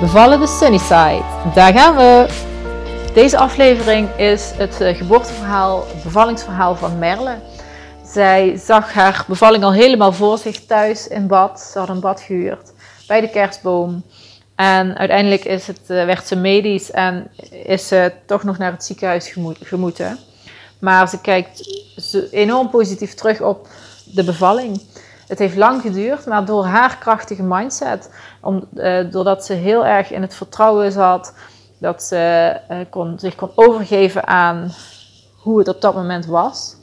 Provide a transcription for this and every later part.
Bevallen de Sunnyside. Daar gaan we! Deze aflevering is het eh, geboorteverhaal, het bevallingsverhaal van Merle. Zij zag haar bevalling al helemaal voor zich thuis in bad. Ze had een bad gehuurd bij de kerstboom. En uiteindelijk is het, eh, werd ze medisch en is ze toch nog naar het ziekenhuis gemoeten. Maar ze kijkt enorm positief terug op de bevalling. Het heeft lang geduurd, maar door haar krachtige mindset, om, uh, doordat ze heel erg in het vertrouwen zat, dat ze uh, kon, zich kon overgeven aan hoe het op dat moment was.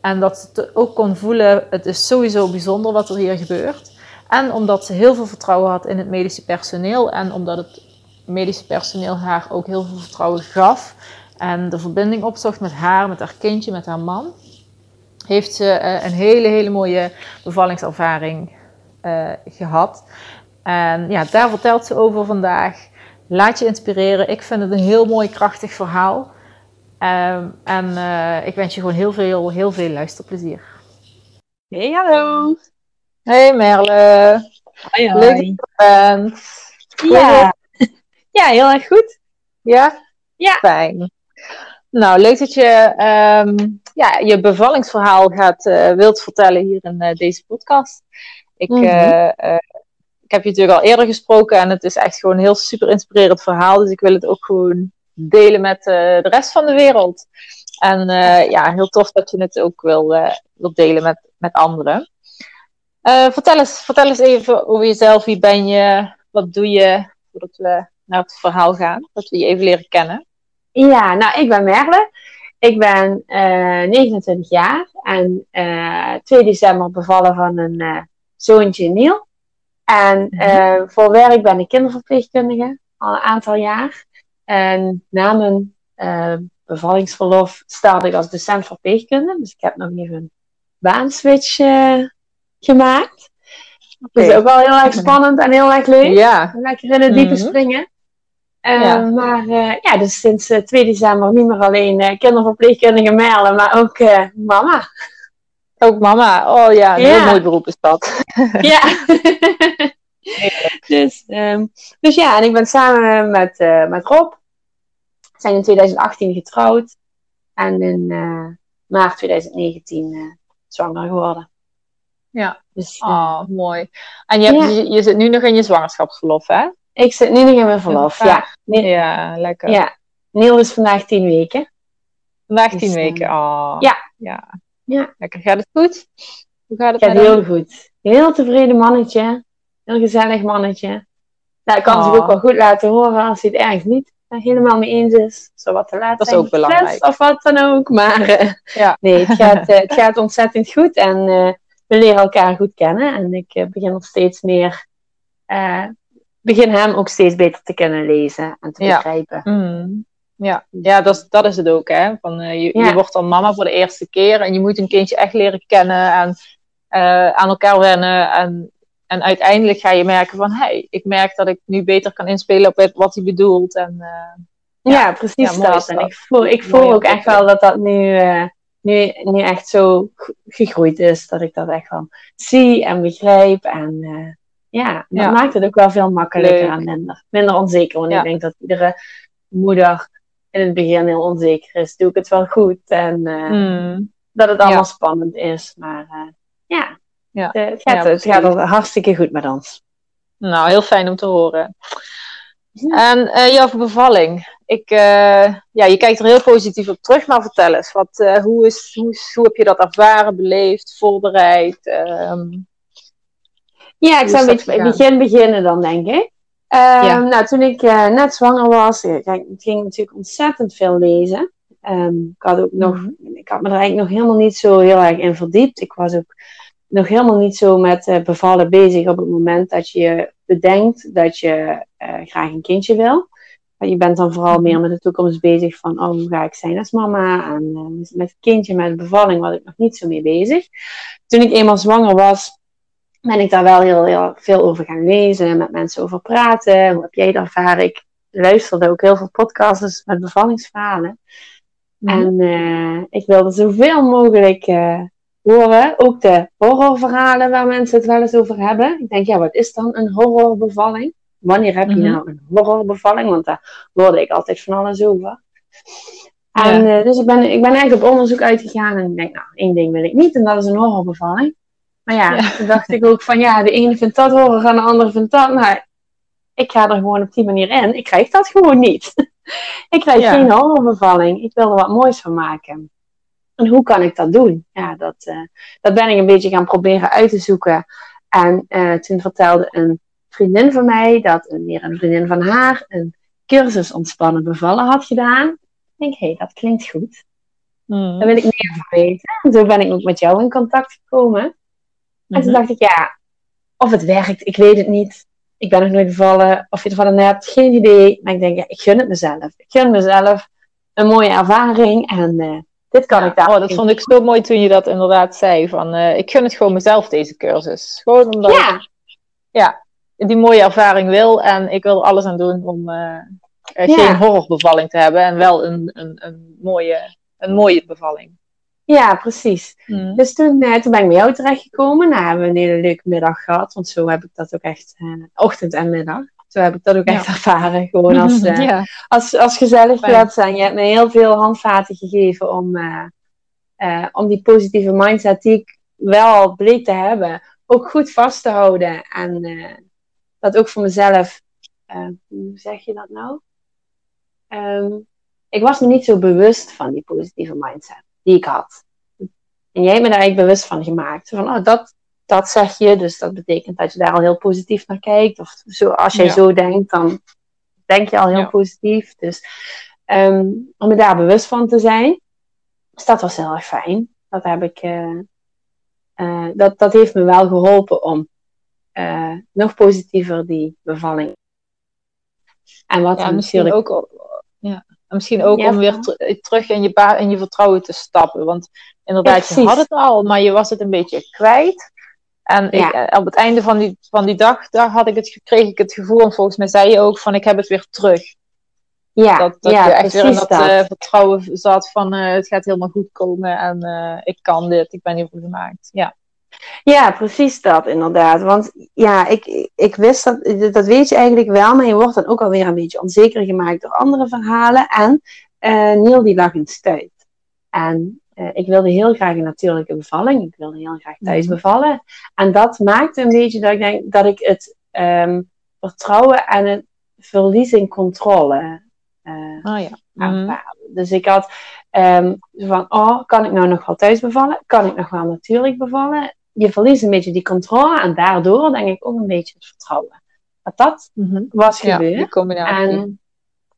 En dat ze ook kon voelen, het is sowieso bijzonder wat er hier gebeurt. En omdat ze heel veel vertrouwen had in het medische personeel en omdat het medische personeel haar ook heel veel vertrouwen gaf en de verbinding opzocht met haar, met haar kindje, met haar man heeft ze uh, een hele, hele mooie bevallingservaring uh, gehad. En ja, daar vertelt ze over vandaag. Laat je inspireren. Ik vind het een heel mooi, krachtig verhaal. Um, en uh, ik wens je gewoon heel veel, heel veel luisterplezier. Hey, hallo. Hey Merle. Hoi, hoi. Leuk dat je bent. Ja. ja, heel erg goed. Ja? Ja. Fijn. Nou, leuk dat je um, ja, je bevallingsverhaal gaat, uh, wilt vertellen hier in uh, deze podcast. Ik, mm -hmm. uh, ik heb je natuurlijk al eerder gesproken en het is echt gewoon een heel super inspirerend verhaal. Dus ik wil het ook gewoon delen met de rest van de wereld. En ja, heel tof dat je het ook wil, wil delen met, met anderen. vertel, eens, vertel eens even over jezelf. Wie ben je? Wat doe je? Voordat we naar het verhaal gaan. Dat we je even leren kennen. Ja, nou, ik ben Merle. Ik ben uh, 29 jaar en uh, 2 december bevallen van een uh, zoontje Niel. En mm-hmm. voor werk ben ik kinderverpleegkundige al een aantal jaar. En na mijn bevallingsverlof startte ik als docent verpleegkunde. Dus ik heb nog even een baanswitch gemaakt. Okay. Dat is ook wel heel erg spannend en heel erg leuk. Ja. Lekker in het diepe mm-hmm. springen. Uh, ja. Maar uh, ja, dus sinds uh, 2 december niet meer alleen uh, kinderverpleegkundige Merle, maar ook mama. Ook mama, oh ja, een ja. heel mooi beroep is dat. ja. dus, um, dus ja, en ik ben samen met, met Rob. We zijn in 2018 getrouwd. En in maart 2019 zwanger geworden. Ja, dus, oh, mooi. En je, hebt, ja. je, je zit nu nog in je zwangerschapsverlof, hè? Ik zit nu nog in mijn verlof, ja. Ja, lekker. Ja. Niel is vandaag tien weken. Vandaag tien dus, weken, oh. Ja. ja. Ja. Lekker. Gaat het goed? Hoe gaat het? Gaat heel hem? goed. Heel tevreden mannetje. Heel gezellig mannetje. Nou, ik kan oh. zich ook wel goed laten horen als hij het ergens niet helemaal mee eens is. Zo wat te laten Dat is ook belangrijk. Of wat dan ook. Maar uh, ja. nee, het gaat, uh, het gaat ontzettend goed. En uh, we leren elkaar goed kennen. En ik begin nog steeds meer begin hem ook steeds beter te kunnen lezen en te ja. begrijpen. Mm. Ja, ja dat, is, dat is het ook. Hè? Van, uh, je, ja. je, wordt dan mama voor de eerste keer en je moet een kindje echt leren kennen en uh, aan elkaar wennen. En, en uiteindelijk ga je merken van, hé, hey, ik merk dat ik nu beter kan inspelen op wat hij bedoelt. En, uh, ja, ja, precies ja, dat. En ik voel, ik voel ook echt wel dat dat nu, nu, nu echt zo gegroeid is. Dat ik dat echt wel zie en begrijp en ja, dat ja. maakt het ook wel veel makkelijker Leuk. en minder, minder onzeker. Want ja. ik denk dat iedere moeder in het begin heel onzeker is. Doe ik het wel goed? En uh, mm. dat het allemaal ja. spannend is. Maar uh, ja, ja. Uh, het, gaat, het gaat hartstikke goed met ons. Nou, heel fijn om te horen. En jouw bevalling. Ik, ja, je kijkt er heel positief op terug, maar vertel eens. Wat, hoe, is, hoe, hoe heb je dat ervaren, beleefd, voorbereid? Um, ja, ik zou een beetje bij het begin beginnen dan, denk ik. Ja. Nou, toen ik uh, net zwanger was, ik, ik ging natuurlijk ontzettend veel lezen. Um, ik had ook nog, -hmm. ik had me er eigenlijk nog helemaal niet zo heel erg in verdiept. Ik was ook nog helemaal niet zo met bevallen bezig op het moment dat je bedenkt dat je graag een kindje wil. Je bent dan vooral mhm. meer met de toekomst bezig van, oh, hoe ga ik zijn als mama? En met het kindje, met de bevalling was ik nog niet zo mee bezig. Toen ik eenmaal zwanger was, ben ik daar wel heel, heel veel over gaan lezen, met mensen over praten. Hoe heb jij het ervaren? Ik luisterde ook heel veel podcasts met bevallingsverhalen. Mhm. En uh, ik wilde zoveel mogelijk uh, horen. Ook de horrorverhalen waar mensen het wel eens over hebben. Ik denk, ja, wat is dan een horrorbevalling? Wanneer heb je mhm. nou een horrorbevalling? Want daar hoorde ik altijd van alles over. En uh, dus ik ben, ik ben eigenlijk op onderzoek uitgegaan en ik denk, nou, één ding wil ik niet en dat is een horrorbevalling. Maar ja, ja. toen dacht ik ook van, ja, de ene vindt dat horror en de andere vindt dat. Nou, ik ga er gewoon op die manier in. Ik krijg dat gewoon niet. ik krijg ja. geen horrorbevalling. Ik wil er wat moois van maken. En hoe kan ik dat doen? Ja, dat, uh, dat ben ik een beetje gaan proberen uit te zoeken. En uh, toen vertelde een vriendin van mij dat een, meer een vriendin van haar een cursus ontspannen bevallen had gedaan. Ik denk, hé, hey, dat klinkt goed. Mm. Daar wil ik meer van weten. En zo ben ik ook met jou in contact gekomen. En toen mhm. dacht ik, ja, of het werkt, ik weet het niet ik ben nog nooit bevallen, of je ervan hebt, geen idee. Maar ik denk, ja, ik gun het mezelf. Ik gun mezelf een mooie ervaring en uh, dit kan ik daar. Oh, dat vond ik zo mooi toen je dat inderdaad zei. Van, uh, ik gun het gewoon mezelf, deze cursus. Gewoon omdat ja. ik ja, die mooie ervaring wil en ik wil er alles aan doen om uh, geen horrorbevalling te hebben en wel een, een, een, mooie, een mooie bevalling. Ja, precies. Mm. Dus toen, eh, toen ben ik bij jou terechtgekomen. Nou, hebben we een hele leuke middag gehad. Want zo heb ik dat ook echt, uh, ochtend en middag. Zo heb ik dat ook echt ervaren. Gewoon als, ja. als, als gezellig plaats zijn. Je hebt me heel veel handvaten gegeven om, om die positieve mindset die ik wel bleek te hebben, ook goed vast te houden. En dat ook voor mezelf, hoe zeg je dat nou? Um, ik was me niet zo bewust van die positieve mindset die ik had. En jij me daar eigenlijk bewust van gemaakt. Van, oh, dat, dat zeg je, dus dat betekent dat je daar al heel positief naar kijkt. Of zo, als jij zo denkt, dan denk je al heel positief. Dus um, om me daar bewust van te zijn, dus dat was heel erg fijn. Dat, heb ik, uh, uh, dat, dat heeft me wel geholpen om uh, nog positiever die bevalling. En wat ja, natuurlijk ook. Ja. En misschien ook om weer terug in je, in je vertrouwen te stappen. Want inderdaad, je had het al, maar je was het een beetje kwijt. En ik, eh, op het einde van die, van die dag, daar had ik het, kreeg ik het gevoel, en volgens mij zei je ook, van ik heb het weer terug. Ja, dat, dat ja, je echt weer in dat, uh, vertrouwen zat van uh, het gaat helemaal goed komen en ik kan dit, ik ben hiervoor gemaakt. Ja. Ja, precies dat inderdaad. Want ja, ik, ik wist dat, dat weet je eigenlijk wel, maar je wordt dan ook alweer een beetje onzeker gemaakt door andere verhalen. En uh, Neil die lag in stuit. En uh, ik wilde heel graag een natuurlijke bevalling. Ik wilde heel graag thuis mhm. bevallen. En dat maakte een beetje dat ik denk dat ik het um, vertrouwen en het verlies in controle uh, oh, ja. Mm Dus ik had um, van, oh, kan ik nou nog wel thuis bevallen? Kan ik nog wel natuurlijk bevallen? Je verliest een beetje die controle en daardoor denk ik ook een beetje het vertrouwen. Dat dat mm was gebeurd. Ja, en,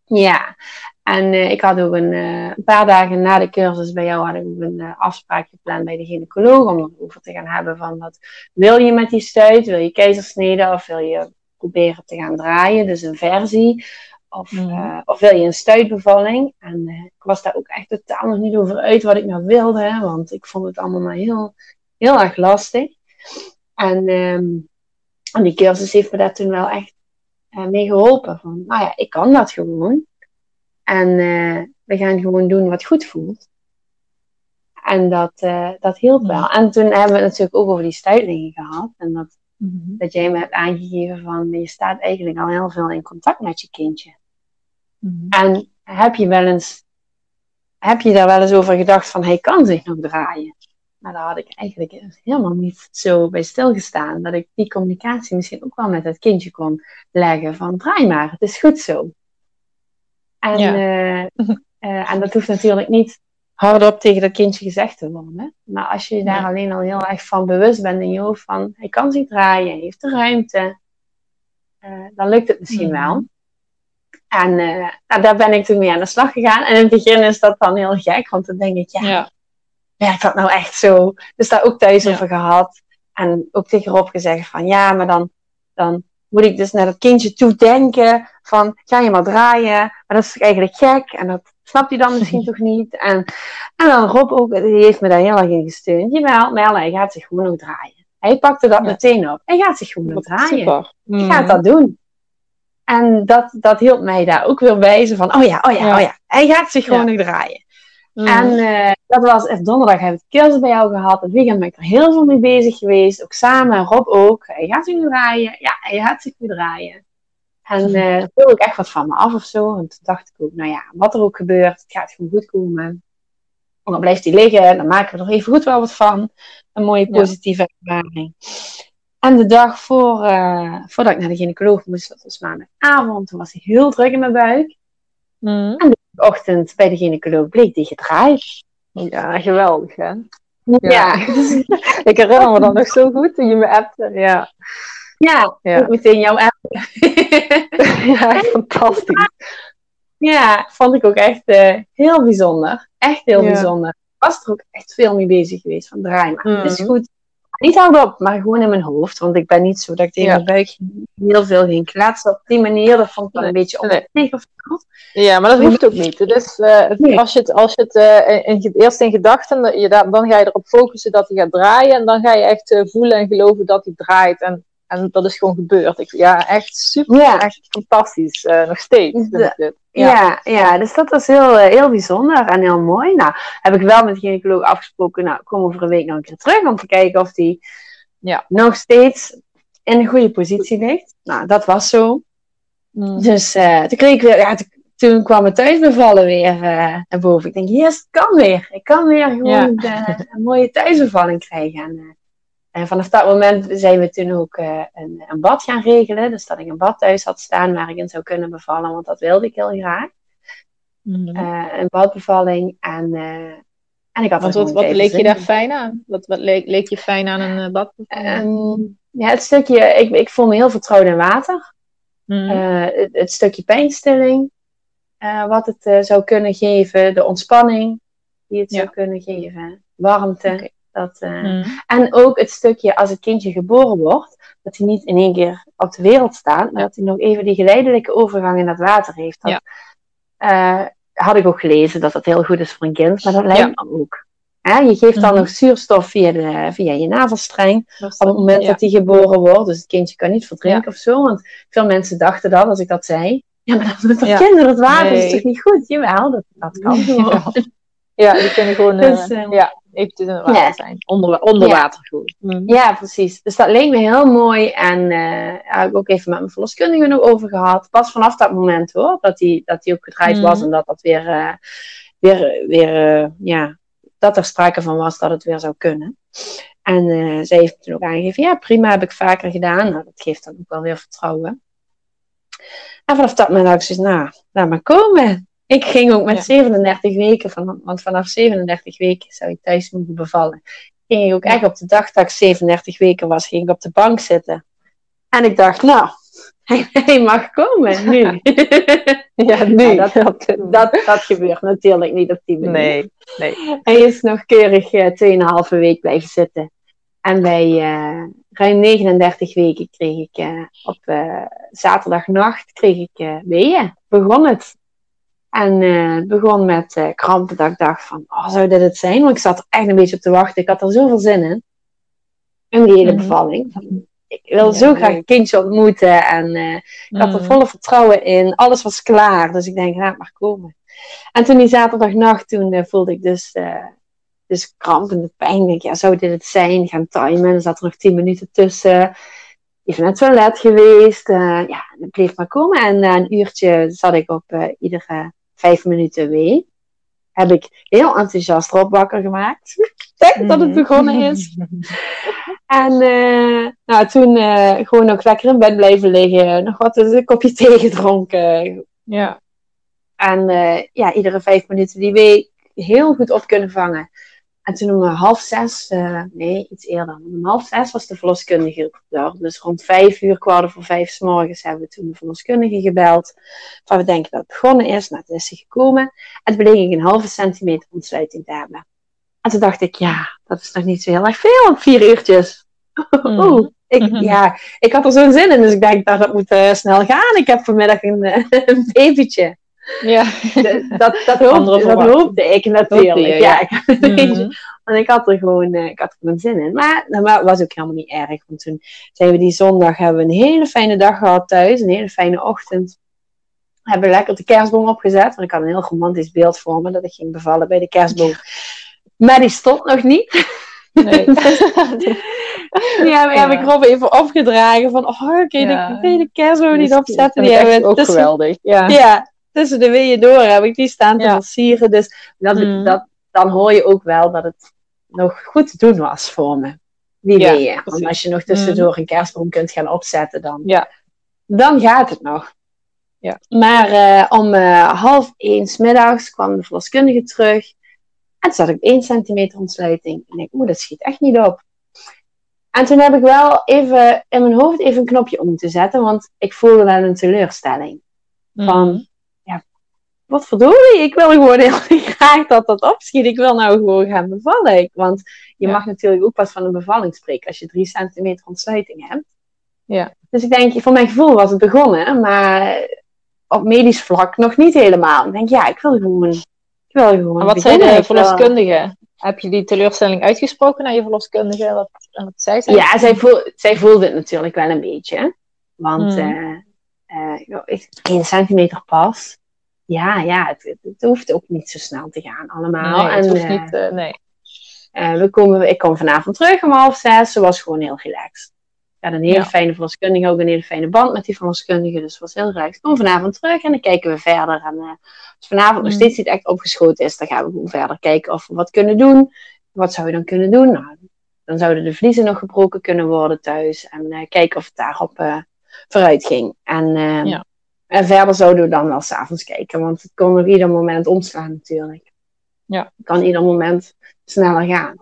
ja, en uh, ik had ook een, uh, een, paar dagen na de cursus bij jou had ik ook een uh, afspraak gepland bij de gynaecoloog om over te gaan hebben van wat wil je met die stuit? Wil je keizersnede of wil je proberen te gaan draaien? Dus een versie. Of, mm. of wil je een stuitbevalling? En ik was daar ook echt totaal nog niet over uit wat ik nou wilde, want ik vond het allemaal maar heel heel erg lastig. En, um, en die cursus heeft me daar toen wel echt uh, mee geholpen. Van, nou ja, ik kan dat gewoon. En uh, we gaan gewoon doen wat goed voelt. En dat, uh, dat hielp wel. En toen hebben we het natuurlijk ook over die stuitlingen gehad. En dat, mm -hmm. dat jij me hebt aangegeven van je staat eigenlijk al heel veel in contact met je kindje. Mm -hmm. En heb je wel eens, heb je daar wel eens over gedacht van hij kan zich nog draaien? Maar daar had ik eigenlijk helemaal niet zo bij stilgestaan. Dat ik die communicatie misschien ook wel met het kindje kon leggen. Van draai maar, het is goed zo. En, uh, uh, en dat hoeft natuurlijk niet hardop tegen dat kindje gezegd te worden. Maar als je daar alleen al heel erg van bewust bent in je hoofd van hij kan zich draaien, hij heeft de ruimte. Uh, dan lukt het misschien wel. En nou, daar ben ik toen mee aan de slag gegaan. En in het begin is dat dan heel gek, want dan denk ik, ja werkt dat nou echt zo? Dus daar ook thuis over gehad. en ook tegen Rob gezegd van ja, maar dan, dan moet ik dus naar dat kindje toe denken van ga je maar draaien. Maar dat is eigenlijk gek en dat snapt hij dan misschien toch niet. En, en dan Rob ook, die heeft me daar heel erg in gesteund. Jawel, hij gaat zich gewoon nog draaien. Hij pakte dat meteen op. Hij gaat zich gewoon nog draaien. Super. Hij gaat dat doen. En dat, dat hielp mij daar ook weer bij. Zo van, oh ja, oh ja, oh ja. Hij gaat zich gewoon nog draaien. Mm. En uh, dat was echt donderdag heb ik kerst bij jou gehad. Het weekend ben ik er heel veel mee bezig geweest. Ook samen, Rob ook. Hij gaat zich draaien. Ja, hij gaat zich weer draaien. En uh, dat viel ook echt wat van me af of zo. En toen dacht ik ook, nou ja, wat er ook gebeurt, het gaat gewoon goed komen. En dan blijft hij liggen, dan maken we er even goed wel wat van. Een mooie positieve ervaring. En de dag voor, uh, voordat ik naar de gynaecoloog moest, dat was maandagavond, toen was hij heel druk in mijn buik. Mm. En de ochtend bij de gynaecoloog bleek die gedraaid. Ja, geweldig hè? Ja. ik herinner me dan nog zo goed toen je me appte. Ja. Ja, ja. meteen jouw app. ja, fantastisch. Ja, vond ik ook echt uh, heel bijzonder. Echt heel bijzonder. Ik was er ook echt veel mee bezig geweest van draai maar. Het is mhm. goed niet hardop, maar gewoon in mijn hoofd. Want ik ben niet zo dat ik tegen mijn buik heel veel ging kletsen. Op die manier, dat vond ik dan een beetje onwennig Ja, maar dat hoeft ook niet. Dus uh, als je het, als je het uh, in, eerst in gedachten, je, dan ga je erop focussen dat hij gaat draaien. En dan ga je echt uh, voelen en geloven dat hij draait. En, en dat is gewoon gebeurd. Ik, ja, echt super, ja. echt fantastisch. nog steeds. De, ja. ja. dus dat was heel, eh, heel bijzonder en heel mooi. Nou, heb ik wel met de gynaecoloog afgesproken, nou, kom over een week nog een keer terug om te kijken of die ja, nog steeds in een goede positie ligt. Nou, dat was zo. Mm. Dus uh, toen kreeg ik weer, ja, toen kwam het thuisbevallen weer uh, naar boven. Ik denk, yes, het kan weer. Ik kan weer gewoon de, een mooie thuisbevalling krijgen. En, en vanaf dat moment zijn we toen ook uh, een, een, bad gaan regelen. Dus dat ik een bad thuis had staan waar ik in zou kunnen bevallen, want dat wilde ik heel graag. Mm een badbevalling. En, uh, en ik had want wat, wat leek je daar fijn aan? Wat, wat leek, leek je fijn aan een badbevalling? Um, ja, het stukje, ik, ik voel me heel vertrouwd in water. Mm het, het, stukje pijnstilling, wat het zou kunnen geven, de ontspanning die het zou kunnen geven, warmte. Dat, uh, mm. En ook het stukje als het kindje geboren wordt, dat hij niet in één keer op de wereld staat, maar dat hij nog even die geleidelijke overgang in het water heeft. Dat, ja. uh, had ik ook gelezen dat dat heel goed is voor een kind, maar dat lijkt ja. me ook. Hè? Je geeft dan mm. nog zuurstof via, de, via je navelstreng op het moment dat hij geboren wordt. Dus het kindje kan niet verdrinken of zo. Want veel mensen dachten dan, als ik dat zei, ja, maar dan moet dat kind het water nee. is toch niet goed? Jawel, dat, dat kan. Ja, die kunnen gewoon dus, uh, ja, eventjes in het water ja. zijn. Onder, onder ja. water gewoon. Mm. Ja, precies. Dus dat leek me heel mooi. En uh, heb ik ook even met mijn verloskundige nog over gehad. Pas vanaf dat moment hoor, dat die, dat die ook gedraaid mm. was. En dat dat weer, uh, weer, weer ja, dat er sprake van was dat het weer zou kunnen. En zij heeft toen ook aangegeven, ja prima, heb ik vaker gedaan. Nou, dat geeft dan ook wel weer vertrouwen. En vanaf dat moment had ik nou, laat maar komen. Ik ging ook met 37 weken, van, want vanaf 37 weken zou ik thuis moeten bevallen. Ging ik ook echt op de dag dat ik 37 weken was, ging ik op de bank zitten. En ik dacht, nou, hij, mag komen nu. ja, nu. dat, dat, dat, gebeurt natuurlijk niet op die manier. Nee, nee. Hij is nog keurig uh, 2,5 week blijven zitten. En bij uh, ruim 39 weken kreeg ik uh, op uh, zaterdagnacht kreeg ik weeën. Begon het. En uh, begon met uh, krampen dat ik dacht van, oh, zou dit het zijn? Want ik zat er echt een beetje op te wachten. Ik had er zoveel zin in. In die hele mhm. bevalling. Ik wil zo graag een kindje ontmoeten. En uh, ik had er mhm. volle vertrouwen in. Alles was klaar. Dus ik denk, laat maar komen. En toen die zaterdagnacht, toen voelde ik dus, dus kramp en de pijn. Ik denk, ja, zou dit het zijn? Gaan timen. Er zat er nog tien minuten tussen even naar het toilet geweest. Uh, ja, het bleef maar komen. En na een uurtje zat ik op uh, iedere vijf minuten wee. Heb ik heel enthousiast Rob wakker gemaakt. Denk dat het begonnen is. en uh, nou, toen uh, gewoon nog lekker in bed blijven liggen. Nog wat een kopje thee gedronken. Ja. En uh, ja, iedere vijf minuten die week heel goed op kunnen vangen. En toen om half zes, uh, nee, iets eerder, om half zes was de verloskundige er. Dus rond vijf uur, kwart voor vijf s morgens, hebben we toen de verloskundige gebeld. Van we denken dat het begonnen is. Nou, toen is ze gekomen. En toen bleek ik een halve centimeter ontsluiting te hebben. En toen dacht ik, ja, dat is nog niet zo heel erg veel, vier uurtjes. Mhm. Oeh, ik, Mhm. ja, ik had er zo'n zin in, dus ik denk dat dat moet eh, snel gaan. Ik heb vanmiddag een, eh, een babytje. Ja. De- Dat, dat, hoopte, dat hoopte ik natuurlijk. Hoopte je, ja. ja. ik had een beetje- Mhm. Want ik had er gewoon, eh, ik had er gewoon zin in. Maar dat wa- was ook helemaal niet erg. Want toen zijn we die zondag hebben we een hele fijne dag gehad thuis. Een hele fijne ochtend. We hebben lekker de kerstboom opgezet. Want ik had een heel romantisch beeld voor me dat ik ging bevallen bij de kerstboom. Maar die stond nog niet. Nee. Die heb, heb Ja. ik Rob even opgedragen. Van, oh, oké, Ja. de, kun je de kerstboom niet opzetten? Die hebben we ook tussen- geweldig. Ja. ja, tussen de weeën door heb ik die staan te versieren. Dus dat, Mm. dat, dan hoor je ook wel dat het nog goed te doen was voor me. Die Ja, weeën. Want als je nog tussendoor een kerstboom kunt gaan opzetten, dan, Ja. dan gaat het nog. Ja. Maar eh, om eh, half één 's middags kwam de verloskundige terug. En toen zat ik op één centimeter ontsluiting. En ik denk, oeh, dat schiet echt niet op. En toen heb ik wel even in mijn hoofd even een knopje om te zetten. Want ik voelde wel een teleurstelling van, Mhm. Wat verdorie, ik wil gewoon heel graag dat dat opschiet. Ik wil nou gewoon gaan bevallen. Want je Ja. mag natuurlijk ook pas van een bevalling spreken als je drie centimeter ontsluiting hebt. Ja. Dus ik denk, voor mijn gevoel was het begonnen, maar op medisch vlak nog niet helemaal. Ik denk, ja, ik wil gewoon, ik wil gewoon En wat zei de verloskundige? Heb je die teleurstelling uitgesproken naar je verloskundige? Wat, wat zei? Ja, zij, voel, zij voelde het natuurlijk wel een beetje. Want Hmm. eh, eh, ik- één centimeter pas. Ja, ja, het, het, het hoeft ook niet zo snel te gaan allemaal. nee, het en, hoeft eh, niet, eh, nee. eh, we komen, ik kom vanavond terug om half zes. Ze was gewoon heel relaxed. Ik had een hele Ja. fijne verloskundige, ook een hele fijne band met die verloskundige. Dus het was heel relaxed. Ik kom vanavond terug en dan kijken we verder. En eh, als vanavond nog Hmm. steeds niet echt opgeschoten is, dan gaan we gewoon verder kijken of we wat kunnen doen. Wat zou je dan kunnen doen? Nou, dan zouden de vliezen nog gebroken kunnen worden thuis. En eh, kijken of het daarop eh, vooruit ging. En, eh, Ja. En verder zouden we dan wel s'avonds kijken. Want het kon op ieder moment omslaan natuurlijk. Ja. Het kan ieder moment sneller gaan.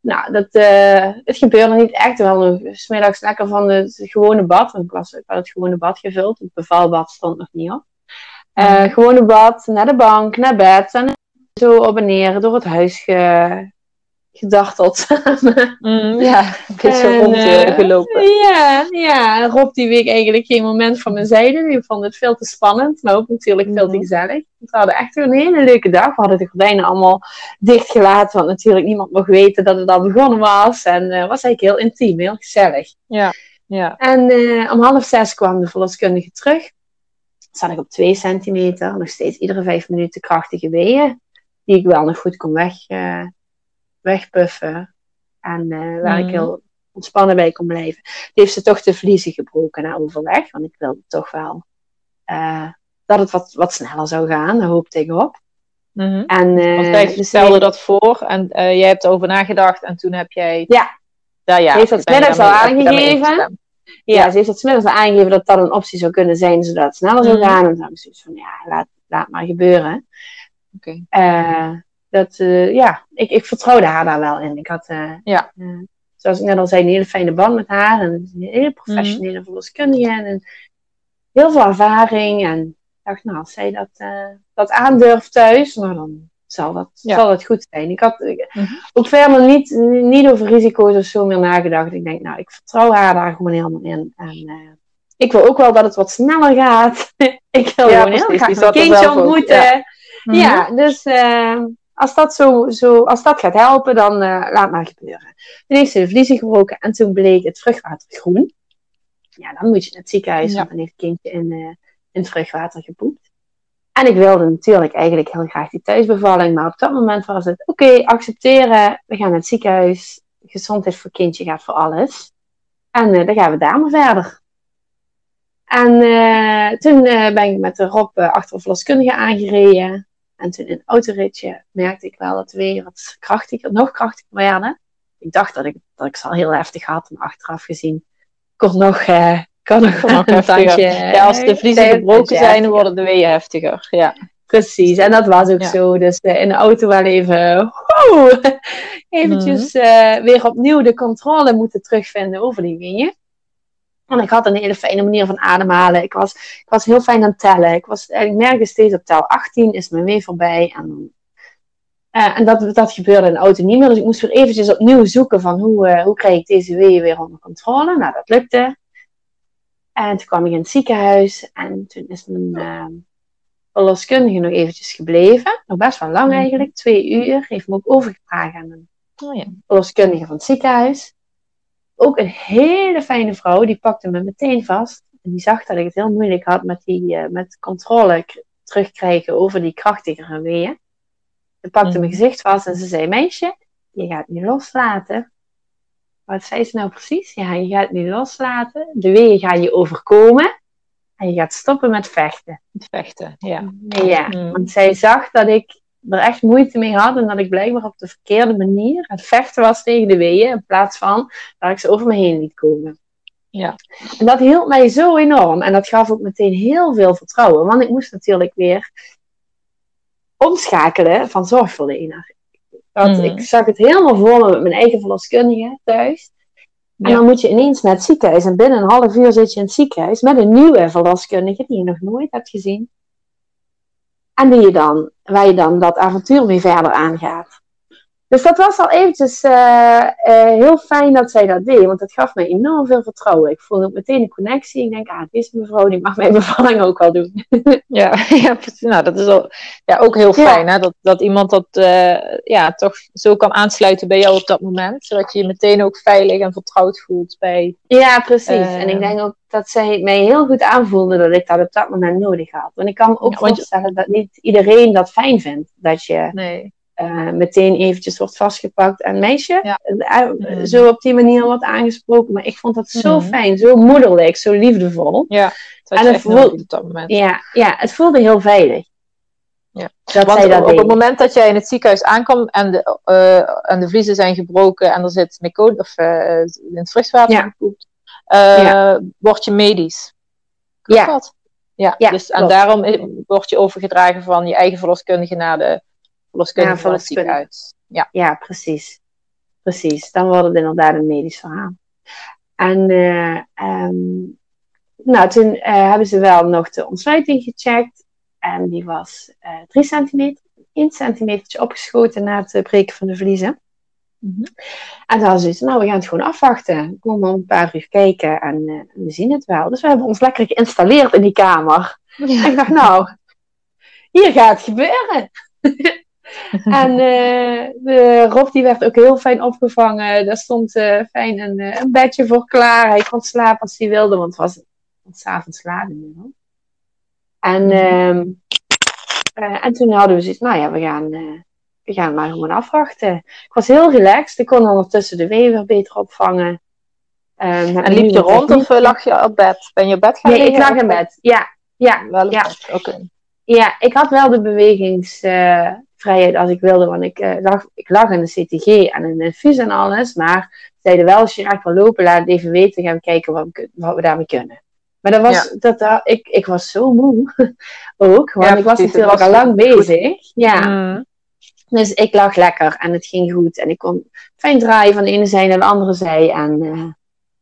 Nou, dat, eh, het gebeurde niet echt. Wel nog smiddags lekker van het gewone bad. Want ik, was, ik had het gewone bad gevuld. Het bevalbad stond nog niet op. Mhm. gewone bad, naar de bank, naar bed. En zo op en neer door het huis ge, gedarteld. Mm, ja, een beetje En, rondgelopen. eh, gelopen. Ja, ja, en Rob die week eigenlijk geen moment van mijn zijde. Die vond het veel te spannend, maar ook natuurlijk veel te Mhm. gezellig. We hadden echt een hele leuke dag. We hadden de gordijnen allemaal dichtgelaten, want natuurlijk niemand mocht weten dat het al begonnen was. En het was eigenlijk heel intiem, heel gezellig. Ja. En eh, om half zes kwam de verloskundige terug. Zat ik op twee centimeter, nog steeds iedere vijf minuten krachtige weeën. Die ik wel nog goed kon weg, eh, wegpuffen. En eh, waar ik Mhm. heel ontspannen bij kon blijven. Die heeft ze toch de vliezen gebroken na overleg. Want ik wilde toch wel eh, dat het wat, wat sneller zou gaan. Daar hoopte ik op. Mhm. En, eh, Want wij dus stelden dat voor en jij hebt erover nagedacht en toen heb jij... Ja. Ja, ja. Ze heeft dat ben je middags daarmee- al aangegeven. Ja, ze heeft het smiddags al aangegeven dat dat een optie zou kunnen zijn, zodat het sneller zou Mhm. gaan. En dan heb ik zoiets van, ja, laat, laat maar gebeuren. Oké. Dat, eh, ja, ik, ik vertrouwde haar daar wel in. Ik had, eh, Ja. eh, zoals ik net al zei, een hele fijne band met haar. En een hele Mhm. professionele verloskundige. En een- heel veel ervaring. En ik dacht, nou, als zij dat, dat aandurft thuis, nou, dan zal dat, Ja. zal dat goed zijn. Ik had Mhm. ook verder niet, niet over risico's of zo meer nagedacht. Ik denk, nou, ik vertrouw haar daar gewoon helemaal in. En ik wil ook wel dat het wat sneller gaat. ik wil Ja, gewoon heel graag er kindje ontmoeten. ja. Ja, Mhm. dus als, dat zo, zo, als dat gaat helpen, dan eh, laat maar gebeuren. Toen heeft ze de vliezen gebroken en toen bleek het vruchtwater groen. Ja, dan moet je naar het ziekenhuis, Ja. want dan heeft het kindje in, eh, in het vruchtwater gepoept. En ik wilde natuurlijk eigenlijk heel graag die thuisbevalling, maar op dat moment was het, oké, accepteren, we gaan naar het ziekenhuis, gezondheid voor kindje gaat voor alles. En eh, dan gaan we daar maar verder. En toen ben ik met de Rob achter een verloskundige aangereden. En toen in het autoritje merkte ik wel dat we weer wat krachtiger, nog krachtiger werden. Ik dacht dat ik, dat ik ze al heel heftig had, maar achteraf gezien kon nog, eh kon nog, een heftiger. tandje, Ja, als de vliezen eh, gebroken tandje zijn, dan worden de weeën heftiger. Ja. Precies, en dat was ook Ja. zo. Dus eh, in de auto wel even, wow, eventjes Mhm. weer opnieuw de controle moeten terugvinden over die weeën. En ik had een hele fijne manier van ademhalen. Ik was, ik was heel fijn aan het tellen. Ik was eigenlijk nergens steeds op tel 18 is mijn wee voorbij. En Eh, en dat, dat gebeurde in de auto niet meer. Dus ik moest weer eventjes opnieuw zoeken van hoe, uh, hoe krijg ik deze weeën weer onder controle. Nou, dat lukte. En toen kwam ik in het ziekenhuis. En toen is mijn uh, verloskundige nog eventjes gebleven. Nog best wel lang mhm. eigenlijk. Twee uur. Heeft me ook overgedragen aan een oh, ja. verloskundige van het ziekenhuis. Ook een hele fijne vrouw. Die pakte me meteen vast. En die zag dat ik het heel moeilijk had met, die, met controle terugkrijgen over die krachtigere weeën. Ze pakte mijn mhm. gezicht vast en ze zei: Meisje, je gaat niet loslaten. Wat zei ze nou precies? Ja, je gaat niet loslaten. De weeën gaan je overkomen. En je gaat stoppen met vechten. Met vechten, ja. Ja, mm. want zij zag dat ik er echt moeite mee had. En dat ik blijkbaar op de verkeerde manier het vechten was tegen de weeën. In plaats van dat ik ze over me heen liet komen. Ja. En dat hielp mij zo enorm. En dat gaf ook meteen heel veel vertrouwen. Want ik moest natuurlijk weer omschakelen van zorgverlener. Want mm. ik zag het helemaal voor me met mijn eigen verloskundige thuis. En dan moet je ineens naar het ziekenhuis. En binnen een half uur zit je in het ziekenhuis met een nieuwe verloskundige die je nog nooit hebt gezien. En die je dan, waar je dan dat avontuur mee verder aangaat. Dus dat was al eventjes uh, heel fijn dat zij dat deed, want dat gaf mij enorm veel vertrouwen. Ik voelde ook meteen een connectie. Ik denk, ah, deze mevrouw die mag mijn bevalling ook wel doen. ja, ja, nou, dat is al, ja, ook heel fijn hè? Dat, dat iemand dat uh, ja, toch zo kan aansluiten bij jou op dat moment. Zodat je je meteen ook veilig en vertrouwd voelt bij... Ja, precies. en ik denk ook dat zij mij heel goed aanvoelde dat ik dat op dat moment nodig had. Want ik kan me ook voorstellen dat niet iedereen dat fijn vindt. Dat je... Nee uh, meteen eventjes wordt vastgepakt en meisje. Eh, mm. Zo op die manier wordt aangesproken. Maar ik vond dat zo mm. fijn, zo moederlijk, zo liefdevol. Ja, en het voelde, op dat moment. Ja, ja, het voelde heel veilig. Ja. Dat Want dat op, het moment dat jij in het ziekenhuis aankomt en de, uh, en de vliezen zijn gebroken en er zit mecode of in het frischwater ja. gepoept, ja. word je medisch. Klopt ja. Dat? Ja, ja, dus, en daarom word je overgedragen van je eigen verloskundige naar de verloskundige ja, van het ziekenhuis. Ja. ja, precies. Precies. Dan wordt het inderdaad een medisch verhaal. En uh, um, nou, toen uh, hebben ze wel nog de ontsluiting gecheckt. En die was uh, 3 centimeter. 1 centimeter opgeschoten na het breken van de vliezen. Mm -hmm. En dan hadden ze nou, we gaan het gewoon afwachten. Kom maar een paar uur kijken en we zien het wel. Dus we hebben ons lekker geïnstalleerd in die kamer. Ja. Ik dacht, nou, hier gaat het gebeuren. en uh, de Rob die werd ook heel fijn opgevangen. Daar stond uh, fijn een, uh, een, bedje voor klaar. Hij kon slapen als hij wilde, want het was, s'avonds laat inmiddels. En, uh, en toen hadden we zoiets, nou ja, we gaan, we gaan maar gewoon afwachten. Ik was heel relaxed. Ik kon ondertussen de wee weer beter opvangen. en liep je rond of lag je op bed? Ben je op bed gaan Nee, ik lag in bed. Ja, ja. Wel ja. Oké. Ja, ik had wel de bewegings vrijheid als ik wilde, want ik, uh, lag, ik lag in de CTG en in de en alles, maar zeiden wel, als je echt wil lopen, laat het even weten, gaan we kijken wat we, wat we daarmee kunnen. Maar dat was, dat, uh, ik, ik was zo moe ook, want ik was natuurlijk al lang bezig. Ja. Mm. Dus ik lag lekker en het ging goed en ik kon fijn draaien van de ene zij naar de andere zij en uh,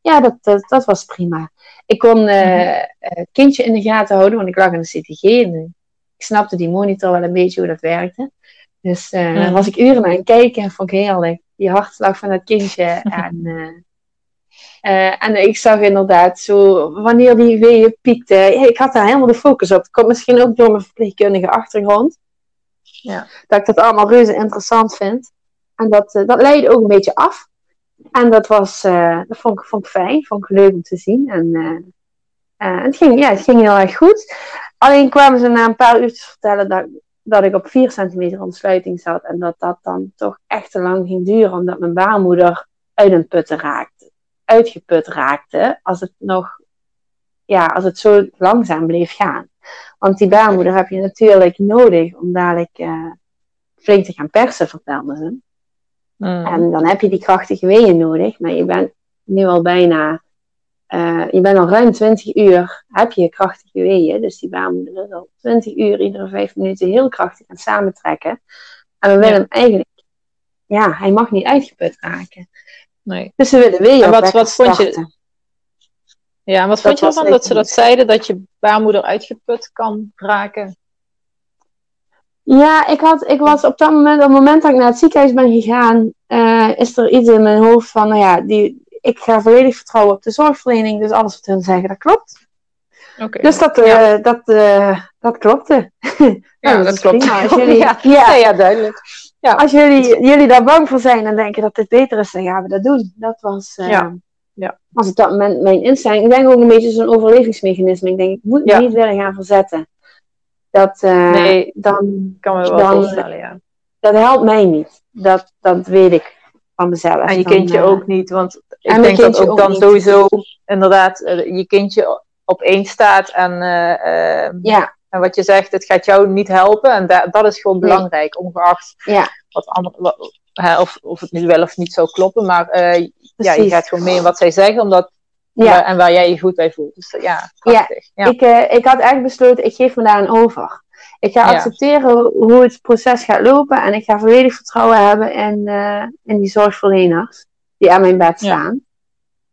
ja, dat, dat, dat, was prima. Ik kon uh, het kindje in de gaten houden, want ik lag in de CTG en ik snapte die monitor wel een beetje hoe dat werkte. Dus uh, was ik uren aan het kijken en vond ik heerlijk. Die hartslag van dat kindje. en, uh, en ik zag inderdaad zo, wanneer die weeën piekte. Ik had daar helemaal de focus op. Dat komt misschien ook door mijn verpleegkundige achtergrond. Ja. Dat ik dat allemaal reuze interessant vind. En dat, dat leidde ook een beetje af. En dat, was, dat vond, ik, vond ik fijn. Vond ik leuk om te zien. En het, ging, ja, het ging heel erg goed. Alleen kwamen ze na een paar uurtjes vertellen dat, dat ik op 4 centimeter ontsluiting zat. En dat dat dan toch echt te lang ging duren, omdat mijn baarmoeder uit een putten raakte. Uitgeput raakte, als het nog, ja, als het zo langzaam bleef gaan. Want die baarmoeder heb je natuurlijk nodig om dadelijk uh, flink te gaan persen, vertelden ze. Mm. En dan heb je die krachtige weeën nodig, maar je bent nu al bijna uh, je bent al ruim 20 uur, heb je krachtige weeën. Dus die baarmoeder is al 20 uur, iedere 5 minuten heel krachtig aan het samentrekken. En we willen hem eigenlijk, ja, hij mag niet uitgeput raken. Nee. Dus we willen weeën en wat, wat vond je? Ja, en wat vond je ervan dat ze dat zeiden, dat je baarmoeder uitgeput kan raken? Ja, ik, had, ik was op dat moment, op het moment dat ik naar het ziekenhuis ben gegaan, uh, is er iets in mijn hoofd van, nou ja, die, ik ga volledig vertrouwen op de zorgverlening, dus alles wat hun zeggen, dat klopt. Okay. Dus dat, uh, ja. dat, uh, dat klopte. Ja, nou, dat, dat klopt. Als jullie, ja. Ja. ja, duidelijk. Ja. Als jullie, jullie daar bang voor zijn en denken dat dit beter is, dan gaan we dat doen. Dat was, uh, ja. Ja. was op dat moment mijn instelling. Ik denk ook een beetje zo'n overlevingsmechanisme. Ik denk, ik moet me niet willen gaan verzetten. Dat, nee, dan kan me wel dan, voorstellen, ja. Dat helpt mij niet. Dat, dat weet ik van mezelf. En je kindje ook niet, want ik denk dat ook, dan niet. sowieso inderdaad je kindje op één staat en, uh, ja. en wat je zegt, het gaat jou niet helpen. En da dat is gewoon belangrijk, ongeacht ja. wat andere, of, of het nu wel of niet zou kloppen. Maar uh, ja, je gaat gewoon mee in wat zij zeggen, omdat, ja. en waar jij je goed bij voelt. Dus ja, prachtig. Ja. Ik, uh, ik had eigenlijk besloten, ik geef me daar een over. Ik ga accepteren hoe het proces gaat lopen en ik ga volledig vertrouwen hebben in, in die zorgverleners die aan mijn bed staan.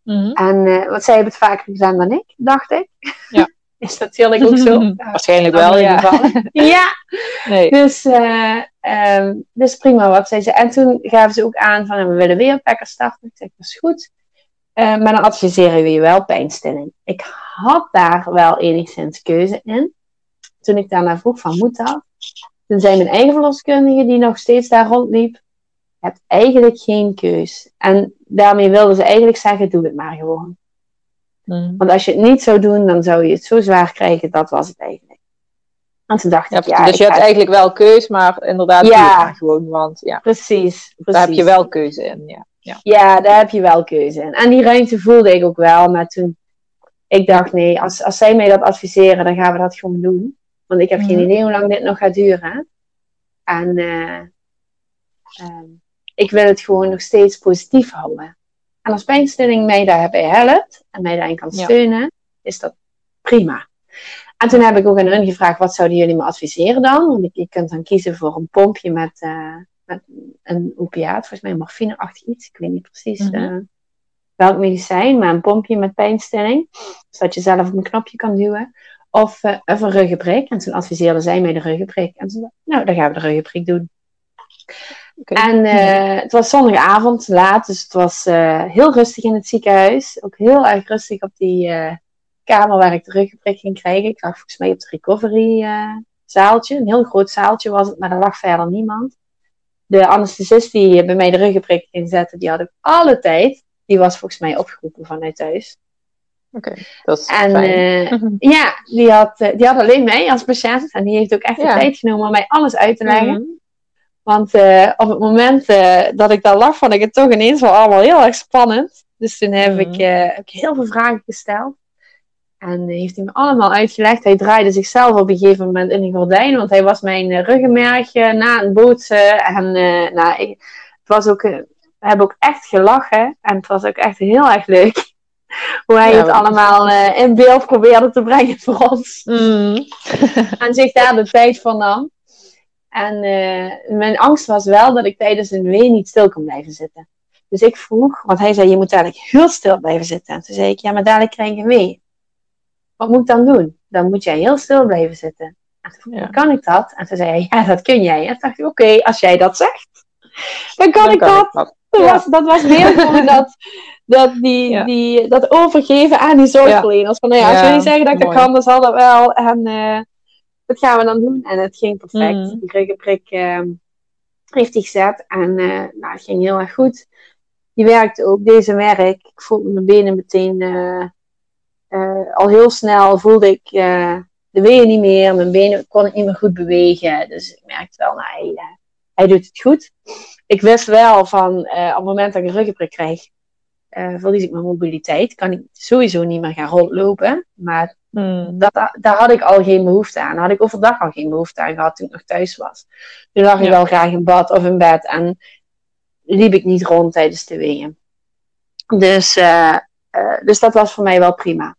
Mm En uh, want zij hebben het vaker gedaan dan ik, dacht ik. Ja. Is natuurlijk ook zo. Waarschijnlijk wel in ieder geval. ja. Nee. Dus, uh, um, dus prima wat zei ze. En toen gaven ze ook aan van we willen weer een starten. Ik zeg dat is goed. Uh, maar dan adviseren we je wel pijnstilling. Ik had daar wel enigszins keuze in. Toen ik daarna vroeg van moet dat? Toen zei mijn eigen verloskundige die nog steeds daar rondliep hebt eigenlijk geen keus. En daarmee wilden ze eigenlijk zeggen, doe het maar gewoon. Mm. Want als je het niet zou doen, dan zou je het zo zwaar krijgen. Dat was het eigenlijk. En toen dacht ik, ja... Dus je hebt eigenlijk wel keus, maar inderdaad ja, doe het maar gewoon. Want ja, precies, precies. Daar heb je wel keuze in, ja. ja. Ja, daar heb je wel keuze in. En die ruimte voelde ik ook wel. Maar toen, ik dacht, nee, als, als zij mij dat adviseren, dan gaan we dat gewoon doen. Want ik heb geen mhm. idee hoe lang dit nog gaat duren. En... Uh, ik wil het gewoon nog steeds positief houden. En als pijnstilling mij daarbij helpt en mij daarin kan steunen, is dat prima. En toen heb ik ook aan hun gevraagd, wat zouden jullie me adviseren dan? Want je kunt dan kiezen voor een pompje met, uh, met een opiaat, volgens mij morfineachtig iets. Ik weet niet precies mm -hmm. uh, welk medicijn, maar een pompje met pijnstilling. Zodat je zelf op een knopje kan duwen. Of, uh, of een ruggenprik. En toen adviseerden zij mij de ruggenprik. En toen nou, dan gaan we de ruggenprik doen. En uh, het was zondagavond, laat, dus het was uh, heel rustig in het ziekenhuis. Ook heel erg rustig op die kamer waar ik de ruggenprik ging krijgen. Ik lag volgens mij op het recovery zaaltje. Een heel groot zaaltje was het, maar er lag verder niemand. De anesthesist die bij mij de ruggenprik ging zetten, die had ik alle tijd. Die was volgens mij opgeroepen vanuit thuis. Oké, dat is en, fijn. ja, die had, die had alleen mij als patiënt. En die heeft ook echt de tijd genomen om mij alles uit te leggen. Mhm. Want uh, op het moment dat ik daar lag, vond ik het toch ineens wel allemaal heel erg spannend. Dus toen heb, mm. ik, heb ik heel veel vragen gesteld. En heeft hij me allemaal uitgelegd. Hij draaide zichzelf op een gegeven moment in een gordijn. Want hij was mijn ruggenmerk na een bootsen. En nou, ik, het was ook, we hebben ook echt gelachen. En het was ook echt heel erg leuk. Hoe hij ja, het allemaal in beeld probeerde te brengen voor ons. Mm. en zich daar de tijd van nam. En uh, mijn angst was wel dat ik tijdens een wee niet stil kon blijven zitten. Dus ik vroeg, want hij zei, je moet dadelijk heel stil blijven zitten. En toen zei ik, ja, maar dadelijk krijg ik een wee. Wat moet ik dan doen? Dan moet jij heel stil blijven zitten. En toen vroeg kan ik dat? En toen zei hij, ja, dat kun jij. En toen dacht ik, oké, als jij dat zegt, dan kan, ik, dat. dat. was, dat was meer gewoon dat, dat, die, die, dat overgeven aan die zorgverleners. Van, nou ja, als jullie zeggen dat ik dat kan, dan zal dat wel. En... Uh, dat gaan we dan doen. En het ging perfect. Mm. Die ruggenprik uh, heeft hij gezet. En uh, nou, het ging heel erg goed. Die werkte ook, deze werk. Ik voelde mijn benen meteen... Uh, al heel snel voelde ik de weeën niet meer. Mijn benen kon ik niet meer goed bewegen. Dus ik merkte wel, nou, hij, hij doet het goed. Ik wist wel van, op het moment dat ik een ruggenprik krijg... verlies ik mijn mobiliteit. Kan ik sowieso niet meer gaan rondlopen. Maar Hmm. Dat, daar had ik al geen behoefte aan. Daar had ik overdag al geen behoefte aan gehad toen ik nog thuis was. Toen lag ik wel graag in bad of in bed en liep ik niet rond tijdens de weeën. Dus, uh, uh, dus dat was voor mij wel prima.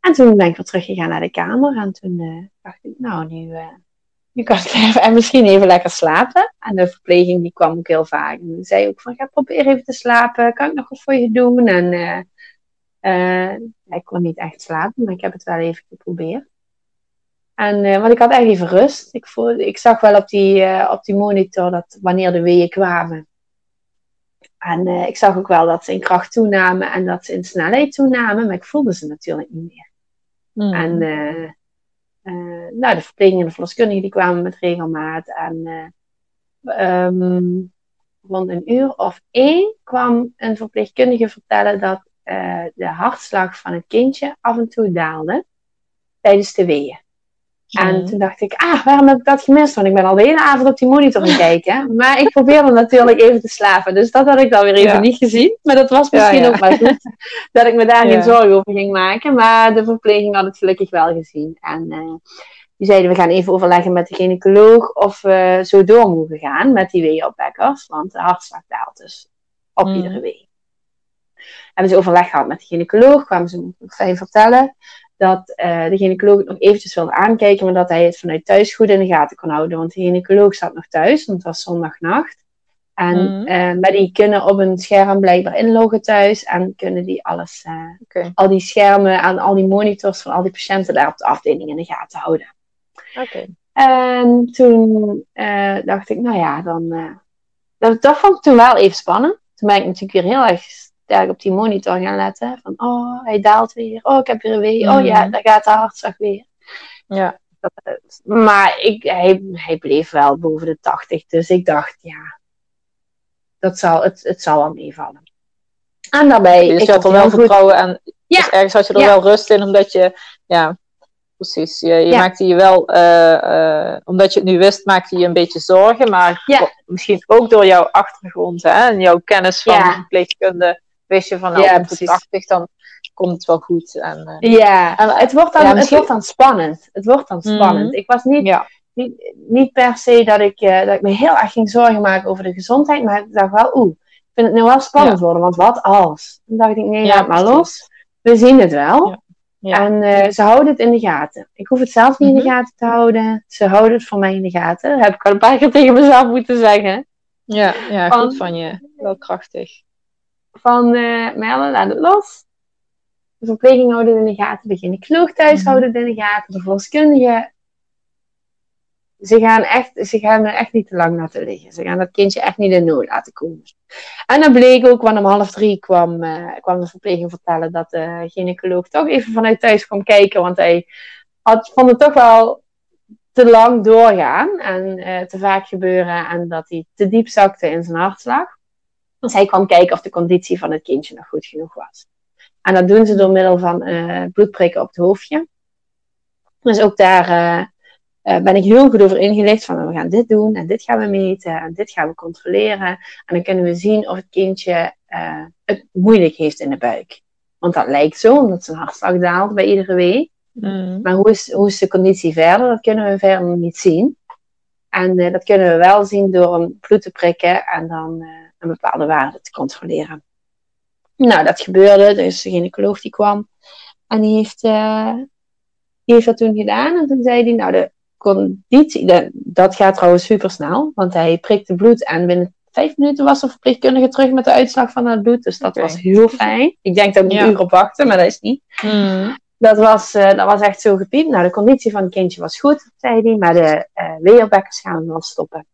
En toen ben ik weer teruggegaan naar de kamer en toen dacht ik, nou, nu, nu kan even, en misschien even lekker slapen. En de verpleging die kwam ook heel vaak. En zei ook van, ga probeer even te slapen, kan ik nog wat voor je doen? En uh, ik kon niet echt slapen, maar ik heb het wel even geprobeerd. En, uh, want ik had echt even rust. Ik, voelde, ik zag wel op die, op die monitor dat wanneer de weeën kwamen. En ik zag ook wel dat ze in kracht toenamen en dat ze in snelheid toenamen. Maar ik voelde ze natuurlijk niet meer. Mm. En nou, de verpleging en de verloskundigen die kwamen met regelmaat. En um, rond een uur of één kwam een verpleegkundige vertellen dat de hartslag van het kindje af en toe daalde tijdens de weeën. En toen dacht ik, ah, waarom heb ik dat gemist? Want ik ben al de hele avond op die monitor gaan kijken. Maar ik probeerde natuurlijk even te slapen. Dus dat had ik dan weer even niet gezien. Maar dat was misschien ook maar goed. Dat ik me daar geen zorgen over ging maken. Maar de verpleging had het gelukkig wel gezien. En uh, die zeiden, we gaan even overleggen met de gynaecoloog of we zo door mogen gaan met die weeopwekkers. Want de hartslag daalt dus op mm. iedere wee. Hebben ze overleg gehad met de gynaecoloog. Kwamen ze me fijn vertellen dat uh, de gynaecoloog het nog eventjes wilde aankijken, maar dat hij het vanuit thuis goed in de gaten kon houden. Want de gynaecoloog zat nog thuis, want het was zondagnacht. En mm. uh, maar die kunnen op een scherm blijkbaar inloggen thuis en kunnen die alles, uh, okay. al die schermen en al die monitors van al die patiënten daar op de afdeling in de gaten houden. Oké. En toen dacht ik, nou ja, dan. dat, dat vond ik toen wel even spannend. Toen ben ik natuurlijk weer heel erg sterk op die monitor gaan letten. Van, oh, hij daalt weer. Oh, ik heb weer een wee. Oh ja, mm. daar gaat de hartslag weer. Ja. maar ik, hij, hij bleef wel boven de 80. Dus ik dacht, ja, dat zal, het, het zal wel meevallen. En daarbij... Dus je had er wel vertrouwen en ja. Dus ergens had je er wel rust in, omdat je... Ja, precies. Je, je maakte je wel, uh, uh, omdat je het nu wist, maakte je een beetje zorgen. Maar misschien ook door jouw achtergrond hè, en jouw kennis van verpleegkunde wist je van nou, ja, 80, dan komt het wel goed. En, uh, ja, en, het, wordt dan, ja, het wordt dan spannend. Het wordt dan spannend. Mm. Ik was niet, ja. niet, niet per se dat ik, uh, dat ik me heel erg ging zorgen maken over de gezondheid, maar ik dacht wel, oeh, ik vind het nu wel spannend worden, want wat als? Dan dacht ik, nee, laat maar los. We zien het wel. En uh, ze houden het in de gaten. Ik hoef het zelf niet in de mhm. gaten te houden. Ze houden het voor mij in de gaten. Dat heb ik al een paar keer tegen mezelf moeten zeggen. Ja, ja goed van je. Wel krachtig van uh, Merle, laat het los. De verpleging houden in de gaten, de gynaecoloog thuis mhm. houden in de gaten, de verloskundige. Ze gaan, echt, ze gaan er echt niet te lang laten liggen. Ze gaan dat kindje echt niet in nood laten komen. En dan bleek ook, want om half drie kwam, uh, kwam de verpleging vertellen dat de gynaecoloog toch even vanuit thuis kwam kijken. Want hij had, vond het toch wel te lang doorgaan en uh, te vaak gebeuren. En dat hij te diep zakte in zijn hartslag. Dus hij kwam kijken of de conditie van het kindje nog goed genoeg was. En dat doen ze door middel van uh, bloedprikken op het hoofdje. Dus ook daar uh, uh, ben ik heel goed over ingelicht van we gaan dit doen en dit gaan we meten en dit gaan we controleren. En dan kunnen we zien of het kindje het moeilijk heeft in de buik. Want dat lijkt zo, omdat zijn hartslag daalt bij iedere wee. Mm. Maar hoe is, hoe is de conditie verder? Dat kunnen we verder niet zien. En dat kunnen we wel zien door een bloed te prikken en dan een bepaalde waarde te controleren. Nou, dat gebeurde. Dus de gynaecoloog die kwam en die heeft, uh, die heeft dat toen gedaan. En toen zei hij, nou, de conditie, dat gaat trouwens super snel, want hij prikte bloed en binnen vijf minuten was de verpleegkundige terug met de uitslag van het bloed. Dus dat was heel fijn. Ik denk dat ik een uur op wachten, maar dat is niet. Hmm. Dat, was, uh, dat was echt zo gepiept. Nou, de conditie van het kindje was goed, zei hij, maar de uh, weerbekkers gaan wel stoppen.